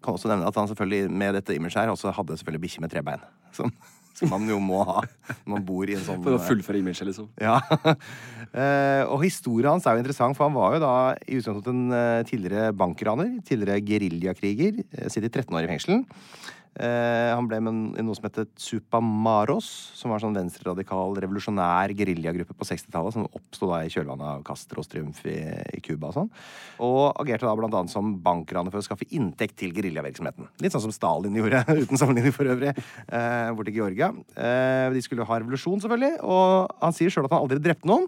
Kan også nevne at han selvfølgelig med dette imaget her også hadde selvfølgelig bikkje med tre bein. Som, som man jo må ha når man bor i en sånn For å fullføre imaget, liksom. ja. Eh, og historien hans er jo interessant, for han var jo da i utgangspunktet en eh, tidligere bankraner. Tidligere geriljakriger. eh, Sitter i 13 år i fengsel. Eh, han ble med i noe som het Supamaros, som var sånn venstreradikal, revolusjonær geriljagruppe på 60-tallet, som oppsto i kjølvannet av Castros triumf i, Cuba og sånn. Og agerte da blant annet som bankraner for å skaffe inntekt til geriljavirksomheten. Litt sånn som Stalin gjorde, uten sammenligning for øvrig, eh, borti Georgia. Eh, de skulle ha revolusjon, selvfølgelig, og han sier sjøl at han aldri drepte noen.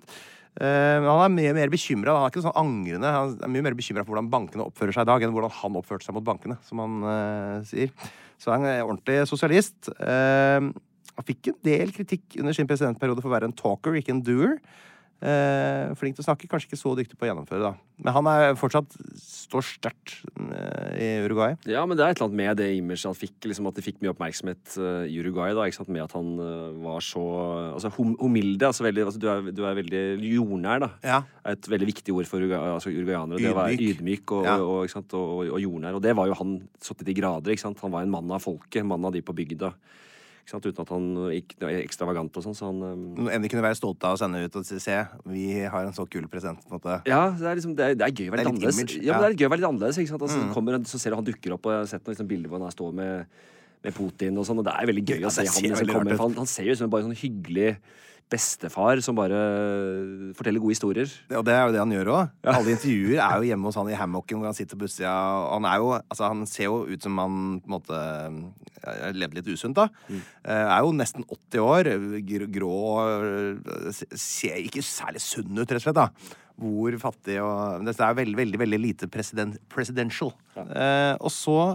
Eh, Men han er mye mer bekymra. Han er ikke sånn angrende. Han er mye mer bekymra for hvordan bankene oppfører seg i dag, enn hvordan han oppførte seg mot bankene, som han uh, sier. Så han er en ordentlig sosialist. Eh, han fikk en del kritikk under sin presidentperiode for å være en talker, ikke en doer. Eh, flink til å snakke, kanskje ikke så dyktig på å gjennomføre, da. Men han er fortsatt står sterkt eh, i Uruguay. Ja, men det er et eller annet med det imaget han fikk, liksom at det fikk mye oppmerksomhet eh, i Uruguay. da, ikke sant, Med at han eh, var så altså hum, humilde. altså, veldig, altså du, er, du er veldig jordnær, da. Ja. er et veldig viktig ord for Uruguay, altså, uruguayanere. Det å være Ydmyk. ydmyk og, Ja. og, ikke sant, og, og jordnær. Og det var jo han så til de grader. ikke sant, Han var en mann av folket, mann av de på bygda. Uten at han gikk ekstravagant og sånn. så han... um... Noe en kunne være stolte av å sende ut og se, vi har en så kul present. på en måte. Ja, det er, liksom, det er, det er gøy å være litt annerledes. Ja, men det er gøy å være litt annerledes. ikke sant? Altså, Mm. kommer, så ser du han dukker opp, og jeg har sett noen liksom, bilder hvor han står med, med Putin og sånn, og det er veldig gøy Ja, å se han liksom, Han, han ser jo ut som bare en sånn hyggelig bestefar som bare forteller gode historier. Ja, Og det er jo det han gjør òg. Alle intervjuer er jo hjemme hos han i hammocken hvor han sitter på bussida. Han, er jo, altså, han ser jo ut som han på en måte eh, levde litt usunt, da. Mm. Er jo nesten 80 år. Grå eh, Ser ikke særlig sunn ut, rett og slett. da Hvor fattig og Dette er veldig, veldig veldig lite president, presidential. Eh, og så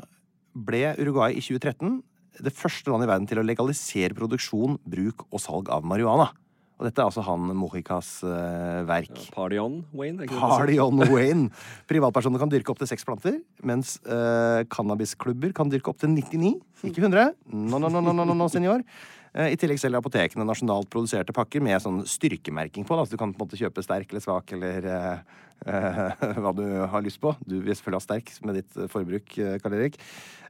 ble Uruguay i 2013 det første landet i verden til å legalisere produksjon, bruk og salg av marihuana. Og dette er altså han Mohicas uh, verk. Party on, Wayne. ikke? Party on Wayne. Privatpersoner kan dyrke opptil seks planter, mens uh, cannabisklubber kan dyrke opptil 99. Ikke 100. No, no, no, no, no, no, no senor. Eh, I tillegg selger apotekene nasjonalt produserte pakker med sånn styrkemerking på. Da, så du kan på en måte kjøpe sterk eller svak eller eh, eh, hva du har lyst på. Du vil selvfølgelig ha sterk med ditt eh, forbruk, eh, Karl Erik.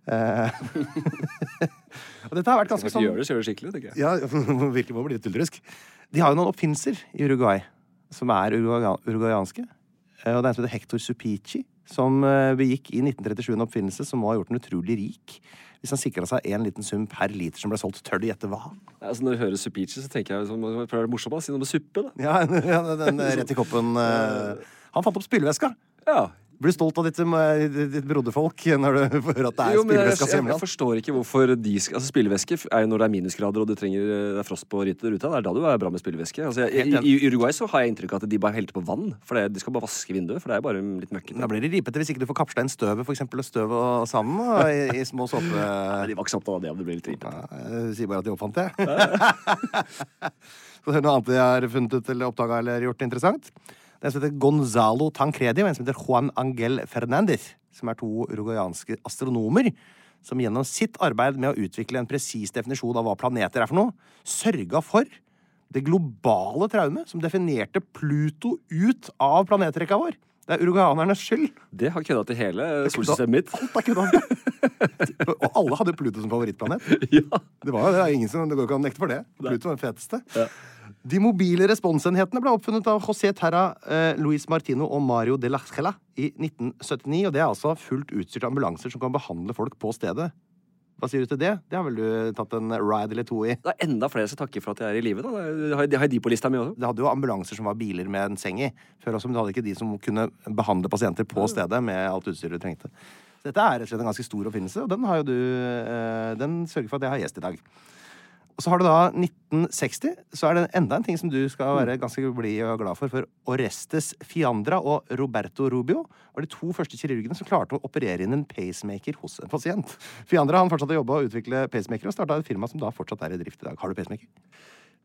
Eh, og dette har vært ganske sånn gjør det, så gjør det skikkelig, tenker jeg. ja, virkelig må bli litt tullrusk. De har jo noen oppfinnelser i Uruguay som er uruguayanske. Eh, Og det er en som heter Hector Supici, som eh, begikk i 1937 en oppfinnelse som må ha gjort den utrolig rik. Hvis han sikra seg en liten sum per liter som ble solgt. Tør du gjette hva? Altså, når du hører Supici, så tenker jeg sånn, det morsomt å. Si noe med suppe, da. Ja, ja den, den rett i koppen. eh, Han fant opp spylevæska. Ja. Blir du stolt av ditt, eh, ditt, broderfolk når du får at det er Jo, men jeg, forstår ikke hvorfor de skal Altså spillevæske er jo når det er minusgrader og du trenger, det er frost på ruta. Det er da du er bra med spillevæske. Altså, jeg, i, I Uruguay så har jeg inntrykk av at de bare helte på vann. For det, de skal bare vaske vinduet, for det er bare litt møkkete. Da blir de ripete hvis ikke du får kapsla inn støvet, for eksempel, og støv og sand i, i små såpe... Ja, de var ikke så opptatt av det om det blir litt ripete. Ja, sier bare at de oppfant det. Skal du høre noe annet de har funnet ut eller oppdaga eller gjort interessant? Det er en som heter Gonzalo Tancredi, og en som heter Juan Angel Fernandez. Som er to uruguayanske astronomer som gjennom sitt arbeid med å utvikle en presis definisjon av hva planeter er for noe, sørga for det globale traumet som definerte Pluto ut av planetrekka vår. Det er uruguayanernes skyld. Det har kødda til hele solsystemet mitt. Alt er kødda. Og alle hadde Pluto som favorittplanet. Ja. Det, var, det, er ingen som, det går ikke an å nekte for det. Pluto var den feteste. De mobile responsenhetene ble oppfunnet av José Terra, eh, Luis Martino og Mario de la Scala i 1979. Og det er altså fullt utstyrte ambulanser som kan behandle folk på stedet. Hva sier du til det? Det har vel du tatt en ride eller to i? Det er enda flere som takker for at jeg er i live. da. Har, jeg de på lista mi også. Det hadde jo ambulanser som var biler med en seng i før også, men du hadde ikke de som kunne behandle pasienter på stedet med alt utstyret du trengte. Så dette er rett og slett en ganske stor oppfinnelse, og den har jo du eh, Den sørger for at jeg har gjest i dag. Og så har du da 1960, så er det enda en ting som du skal være ganske blid og glad for. For Orestes Fiandra og Roberto Rubio var de to første kirurgene som klarte å operere inn en pacemaker hos en pasient. Fiandra han fortsatte å jobbe og utvikle pacemaker, og starta et firma som da fortsatt er i drift i dag. Har du pacemaker?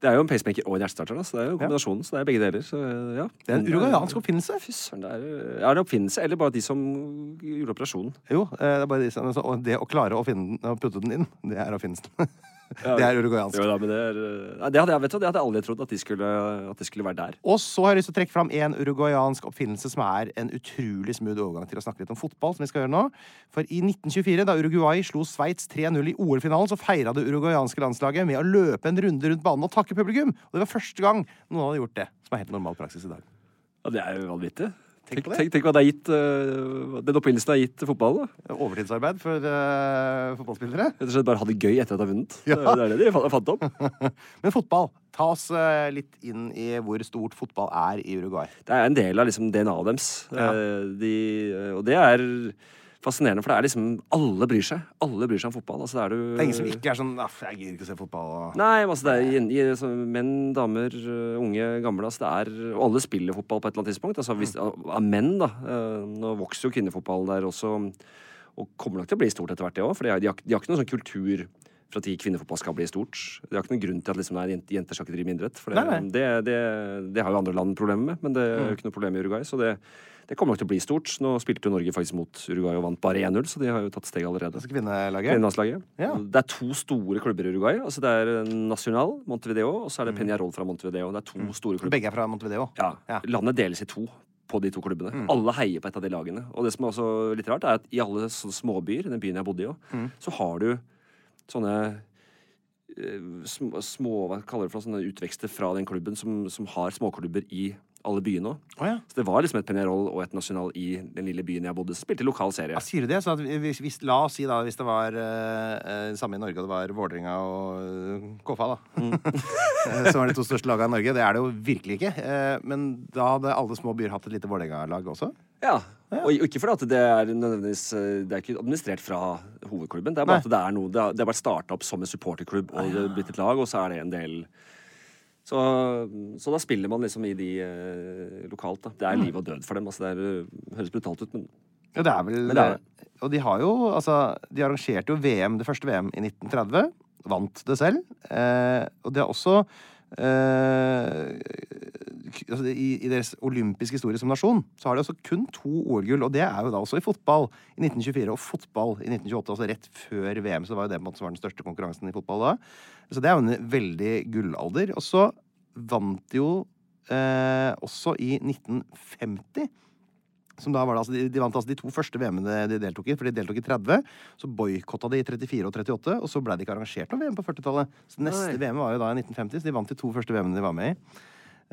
Det er jo en pacemaker og en hjertestarter, så det er jo kombinasjonen. Så det er begge deler. Så, ja. Det er en uruguayansk oppfinnelse. Fy søren, det er, ja, det er oppfinnelse, eller bare de som gjorde operasjonen. Jo, eh, det er bare de som, og det å klare å finne å putte den inn, det er oppfinnelsen. Det er uruguayansk. Jo, da, men det, er, det, hadde jeg, vet det hadde jeg aldri trodd at de skulle, at de skulle være der. Og så har jeg lyst til å trekke fram en uruguayansk oppfinnelse som er en utrolig smooth overgang til å snakke litt om fotball, som vi skal gjøre nå. For i 1924, da Uruguay slo Sveits 3-0 i OL-finalen, så feira det uruguayanske landslaget med å løpe en runde rundt banen og takke publikum. Og det var første gang noen hadde gjort det, som er helt normal praksis i dag. Ja, det er jo vanvittig. Tenk Tenk, det. tenk, hva det har gitt, uh, den oppfinnelsen har gitt fotballen. Overtidsarbeid for uh, fotballspillere. Rett og slett bare ha det gøy etter at de har vunnet. Ja. Det, det er det de fa- fant opp. Men fotball, ta oss uh, litt inn i hvor stort fotball er i Uruguay. Det er en del av liksom, DNA-et deres. Ja. De, og det er fascinerende, for det er liksom Alle bryr seg. Alle bryr seg om fotball. Altså, det er, du, Det er ingen som ikke er sånn Aff, jeg gidder ikke å se fotball. Og... Nei, altså det er i, i- altså, menn, damer, øh, unge, gamle. Altså det er, alle spiller fotball på et eller annet tidspunkt. Altså, hvis, av, av menn, da. øh, Nå vokser jo kvinnefotball der også, og kommer nok til å bli stort etter hvert, det òg. For de har, de, har, de har ikke noen sånn kultur for at kvinnefotball skal bli stort. De har ikke noen grunn til at liksom, nei, jenter, skal ikke drive med idrett. For det, det, det, det har jo andre land problemer med, men det er jo ikke noe problem i Uruguay. Så det, det kommer nok til å bli stort. Nå spilte jo Norge faktisk mot Uruguay og vant bare 1-0, så de har jo tatt steg allerede. Altså kvinnelaget. Ja. Det er to store klubber i Uruguay. Altså det er Nacional, Montevideo, og så er det Peñarol fra Montevideo. Det er to store klubber. Begge er fra Montevideo. Ja. Ja. Landet deles i to på de to klubbene. Alle heier på et av de lagene. Og det som er også litt rart, er at i alle sånne småbyer, den byen jeg bodde i òg, så har du sånne eh, små, små hva kaller det for, sånne utvekster fra den klubben som, som har småklubber i alle byene òg. Oh, ja. Så det var liksom et Peñarol og et National i den lille byen jeg bodde. Spilte lokal serie. Ja, sier du det? Så at hvis, hvis, la oss si da, hvis det var eh, eh, samme i Norge, og det var Vålerenga og KFA, Koffa, da. Mm. Som var de to største lagene i Norge. Det er det jo virkelig ikke. Uh, men da hadde alle små byer hatt et lite Vålerenga-lag også. Ja. Og ikke fordi det er nødvendigvis eh, Det er ikke administrert fra hovedklubben. Det er bare Nei. at det er noe det har vært starta opp som en supporterklubb, og det er blitt et lag, og så er det en del så, så da spiller man liksom i de eh, lokalt, da. Det er liv og død for dem. Altså det er, eh, høres brutalt ut, men Ja, det er vel Men det er Og de har jo Altså, de arrangerte jo VM, det første VM i 1930. Vant det selv. Eh, og de har også eh, altså, i, I deres olympiske historie som nasjon så har de også kun to OL-gull, og det er jo da også i fotball i 1924 og fotball i 1928, altså rett før VM. Så var jo det på en måte som var den største konkurransen i fotball da. Så det er jo en veldig gullalder. Og så vant de jo eh, også i 1950. Som da var det, altså, de, de vant altså de to første VM-ene de deltok i, for de deltok i 30. Så boikotta de i 34 og 38, og så ble det ikke arrangert noe VM på 40-tallet. Så neste Nei. VM var jo da i 1950, så de vant de to første VM-ene de var med i.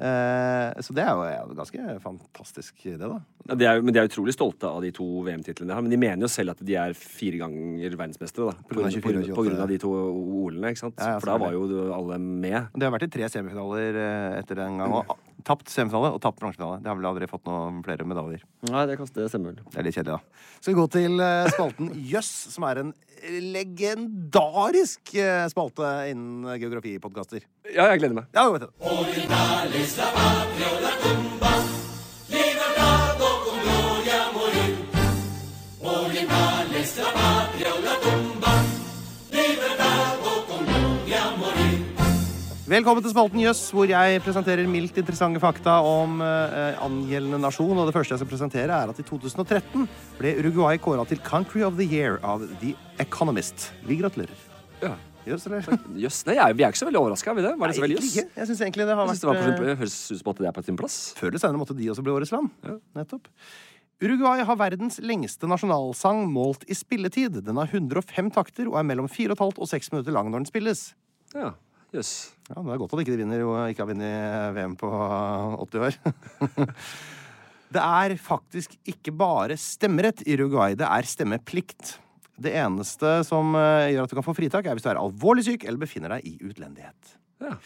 Eh, så det er jo ganske fantastisk, det, da. Ja, de er, men de er utrolig stolte av de to VM-titlene de har. Men de mener jo selv at de er fire ganger verdensmestere. da På grunn av 24 28. på grunn av de to OL-ene. ikke sant? Ja, ja, For da var jo alle med. De har vært i tre semifinaler eh, etter den gang. Og tapt semifinale og tapt bransjefinale. Det har vel aldri fått noen flere medaljer. Nei, det, kaster semmel. Det er litt kjedelig, da. Skal vi gå til eh, spalten Jøss, som er en legendarisk eh, spalte innen geografipodkaster. Ja, jeg gleder meg. Ja, vet du. Velkommen til spalten Jøss, hvor jeg presenterer mildt interessante fakta om eh, angjeldende nasjon. Og det første jeg skal presentere, er at i 2013 ble Uruguay kåra til Country of the Year av The Economist. Vi gratulerer. Ja. Jøss, eller? Jøss. Nei, jeg, vi er ikke så veldig overraska, er vi det? Var det så veldig jøss? ikke. Jeg syns egentlig det har synes det var vært på, eh, høres ut som at det er på sin plass. Før eller senere måtte de også bli årets land. Ja. Nettopp. Uruguay har verdens lengste nasjonalsang målt i spilletid. Den har 105 takter og er mellom 4,5 og 6 minutter lang når den spilles. Ja, jøss. Ja, Det er godt at ikke de vinner og ikke har vunnet VM på 80 år. det er faktisk ikke bare stemmerett i Uruguay, det er stemmeplikt. Det eneste som eh, gjør at du kan få fritak, er hvis du er alvorlig syk eller befinner deg i utlendighet. Ja.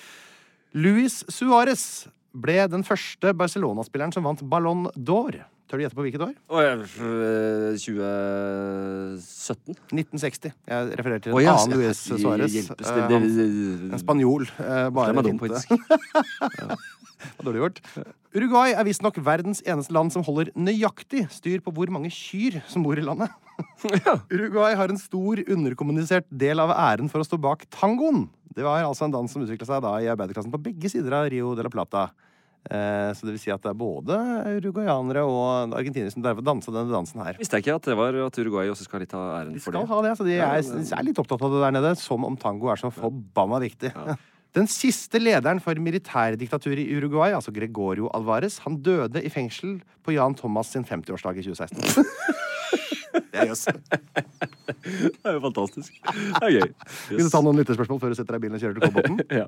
Luis Suárez ble den første Barcelona-spilleren som vant Ballon d'Or. Tør du gjette på hvilket år? Og jeg, øh, 2017? 1960. Jeg refererer til en Å, ja, annen Luis Suárez. hjelpes, Eh, det- det- En spanjol. eh, Bare Det dum finte. Det var dårlig gjort. Uruguay er visstnok verdens eneste land som holder nøyaktig styr på hvor mange kyr som bor i landet. Uruguay har en stor underkommunisert del av æren for å stå bak tangoen. Det var altså en dans som utvikla seg da i arbeiderklassen på begge sider av Rio de la Plata. Eh, så det vil si at det er både uruguayanere og argentinere som derfor dansa denne dansen her. Visste jeg ikke at det var at Uruguay også skal ha litt for det. De skal det. ha det, så de er, de er litt opptatt av det der nede, som om tango er så forbanna viktig. Den siste lederen for militærdiktaturet i Uruguay, altså Gregorio Alvarez, han døde i fengsel på Jan Thomas sin 50-årsdag i 2016. Det er jøss. Det er jo fantastisk. Det er gøy. Vil du ta noen lyttespørsmål før du setter deg i bilen og kjører til Kolbotn? Ja.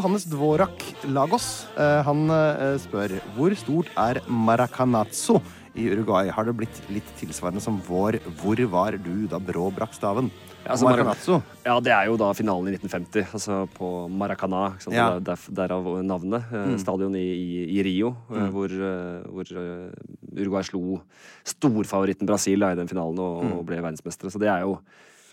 Johannes Dvorak Lagos eh, han eh, spør hvor stort er Maracanazo i Uruguay? Har det blitt litt tilsvarende som vår 'Hvor var du da Brå brakk staven'? Ja, altså, Maracanazo. Ja, det er jo da finalen i 1950, altså på Maracana. Ja. Der, der, derav navnet. eh, Mm. Stadion i, i, i Rio, Mm. hvor, hvor Uruguay slo storfavoritten Brasil i den finalen og, Mm. og ble verdensmestere. Så det er jo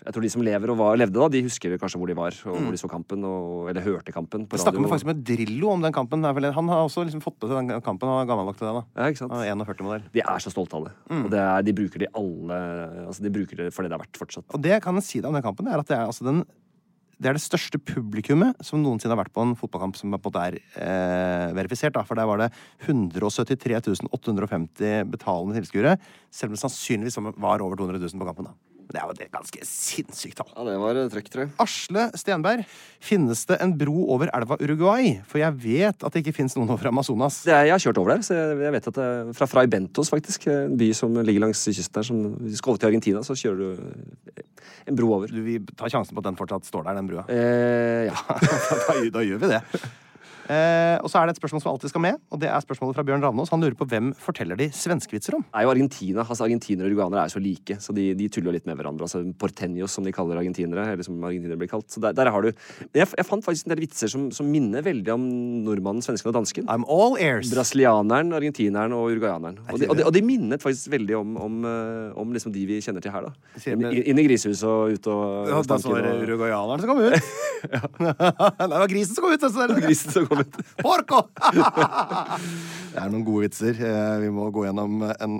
jeg tror de som lever og var, levde da, de husker kanskje hvor de var, og hvor de så kampen, og, eller hørte kampen på Jeg snakka faktisk med Drillo om den kampen. Han har også liksom fått med seg den kampen. og er gammel nok til det. da Ja, ikke sant? Er 41-modell. De er så stolte av det. Mm. Og det er, de bruker det alle Altså, de bruker det for det det er verdt fortsatt. Og det kan jeg si deg om den kampen, er at det er, altså den, det er det største publikummet som noensinne har vært på en fotballkamp som på en måte er eh, verifisert. Da. For der var det 173 850 betalende tilskuere, selv om det sannsynligvis var over 200 000 på kampen. da. Det er jo et ganske sinnssykt tall. Ja, det var trøkk, tror jeg. Asle Stenberg, finnes det en bro over elva Uruguay? For jeg vet at det ikke finnes noen over Amazonas. Det er, jeg har kjørt over der, så jeg, vet at det, er fra Fray Bentos, faktisk, en by som ligger langs kysten der. Som, hvis du skal over til Argentina, så kjører du en bro over. Du vil ta sjansen på at den fortsatt står der, den brua? Eh, ja. da, da gjør vi det. Eh, og så er det et spørsmål som alltid skal med, og det er spørsmålet fra Bjørn Ravnås. Han lurer på hvem forteller de svenskevitser om? Det er jo Argentina. altså Argentinere og uruganere er jo så like, så de, de tuller litt med hverandre. altså Portenios, som de kaller argentinere. eller som argentinere blir kalt. Så der, der har du jeg, jeg fant faktisk en del vitser som, som minner veldig om nordmannen, svensken og dansken. I'm all ears. Brasilianeren, argentineren og uruguayaneren. Og de, og, de, og de minnet faktisk veldig om, om, eh, om liksom de vi kjenner til her. da Inn, inn i grisehuset og ut og Ja, da så var det uruguayaneren som kom ut. Nei, det var grisen som kom ut. altså. Grisen som kom Porco! det er noen gode vitser. Eh, Vi må gå gjennom en,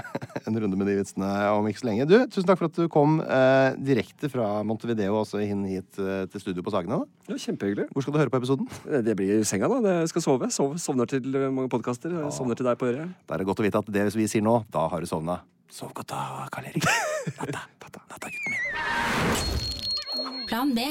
en runde med de vitsene om ikke så lenge. Du, tusen takk for at du kom eh, direkte fra Montevideo også inn hit eh, til studio på Sagene. Ja, kjempehyggelig. Hvor skal du høre på episoden? Det blir i senga, da. Jeg skal sove. Sov, sovner til eh, mange podkaster. Sovner til deg på øret. Da er det godt å vite at det vi sier nå, da har du sovna. Sov godt da, Karl Erik. Natta, natta, natta, gutten min. Plan B.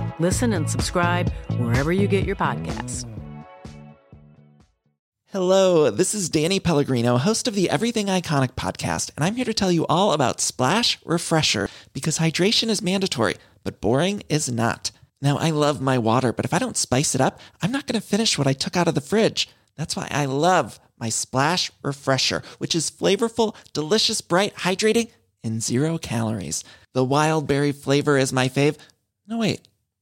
Listen and subscribe wherever you get your podcasts. Hello, this is Danny Pellegrino, host of the Everything Iconic podcast, and I'm here to tell you all about Splash Refresher because hydration is mandatory, but boring is not. Now, I love my water, but if I don't spice it up, I'm not going to finish what I took out of the fridge. That's why I love my Splash Refresher, which is flavorful, delicious, bright, hydrating, and zero calories. The wild berry flavor is my fave. No, wait,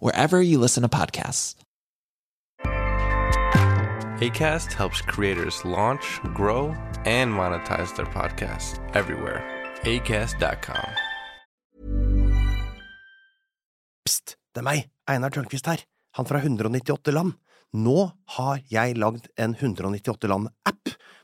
wherever you listen to podcasts. ACAST helps creators launch, grow, and monetize their podcasts everywhere. ACAST.com. Pst, det er meg, Einar Tørnquist her, han fra 198 land. Nå har jeg lagd en 198 land-app,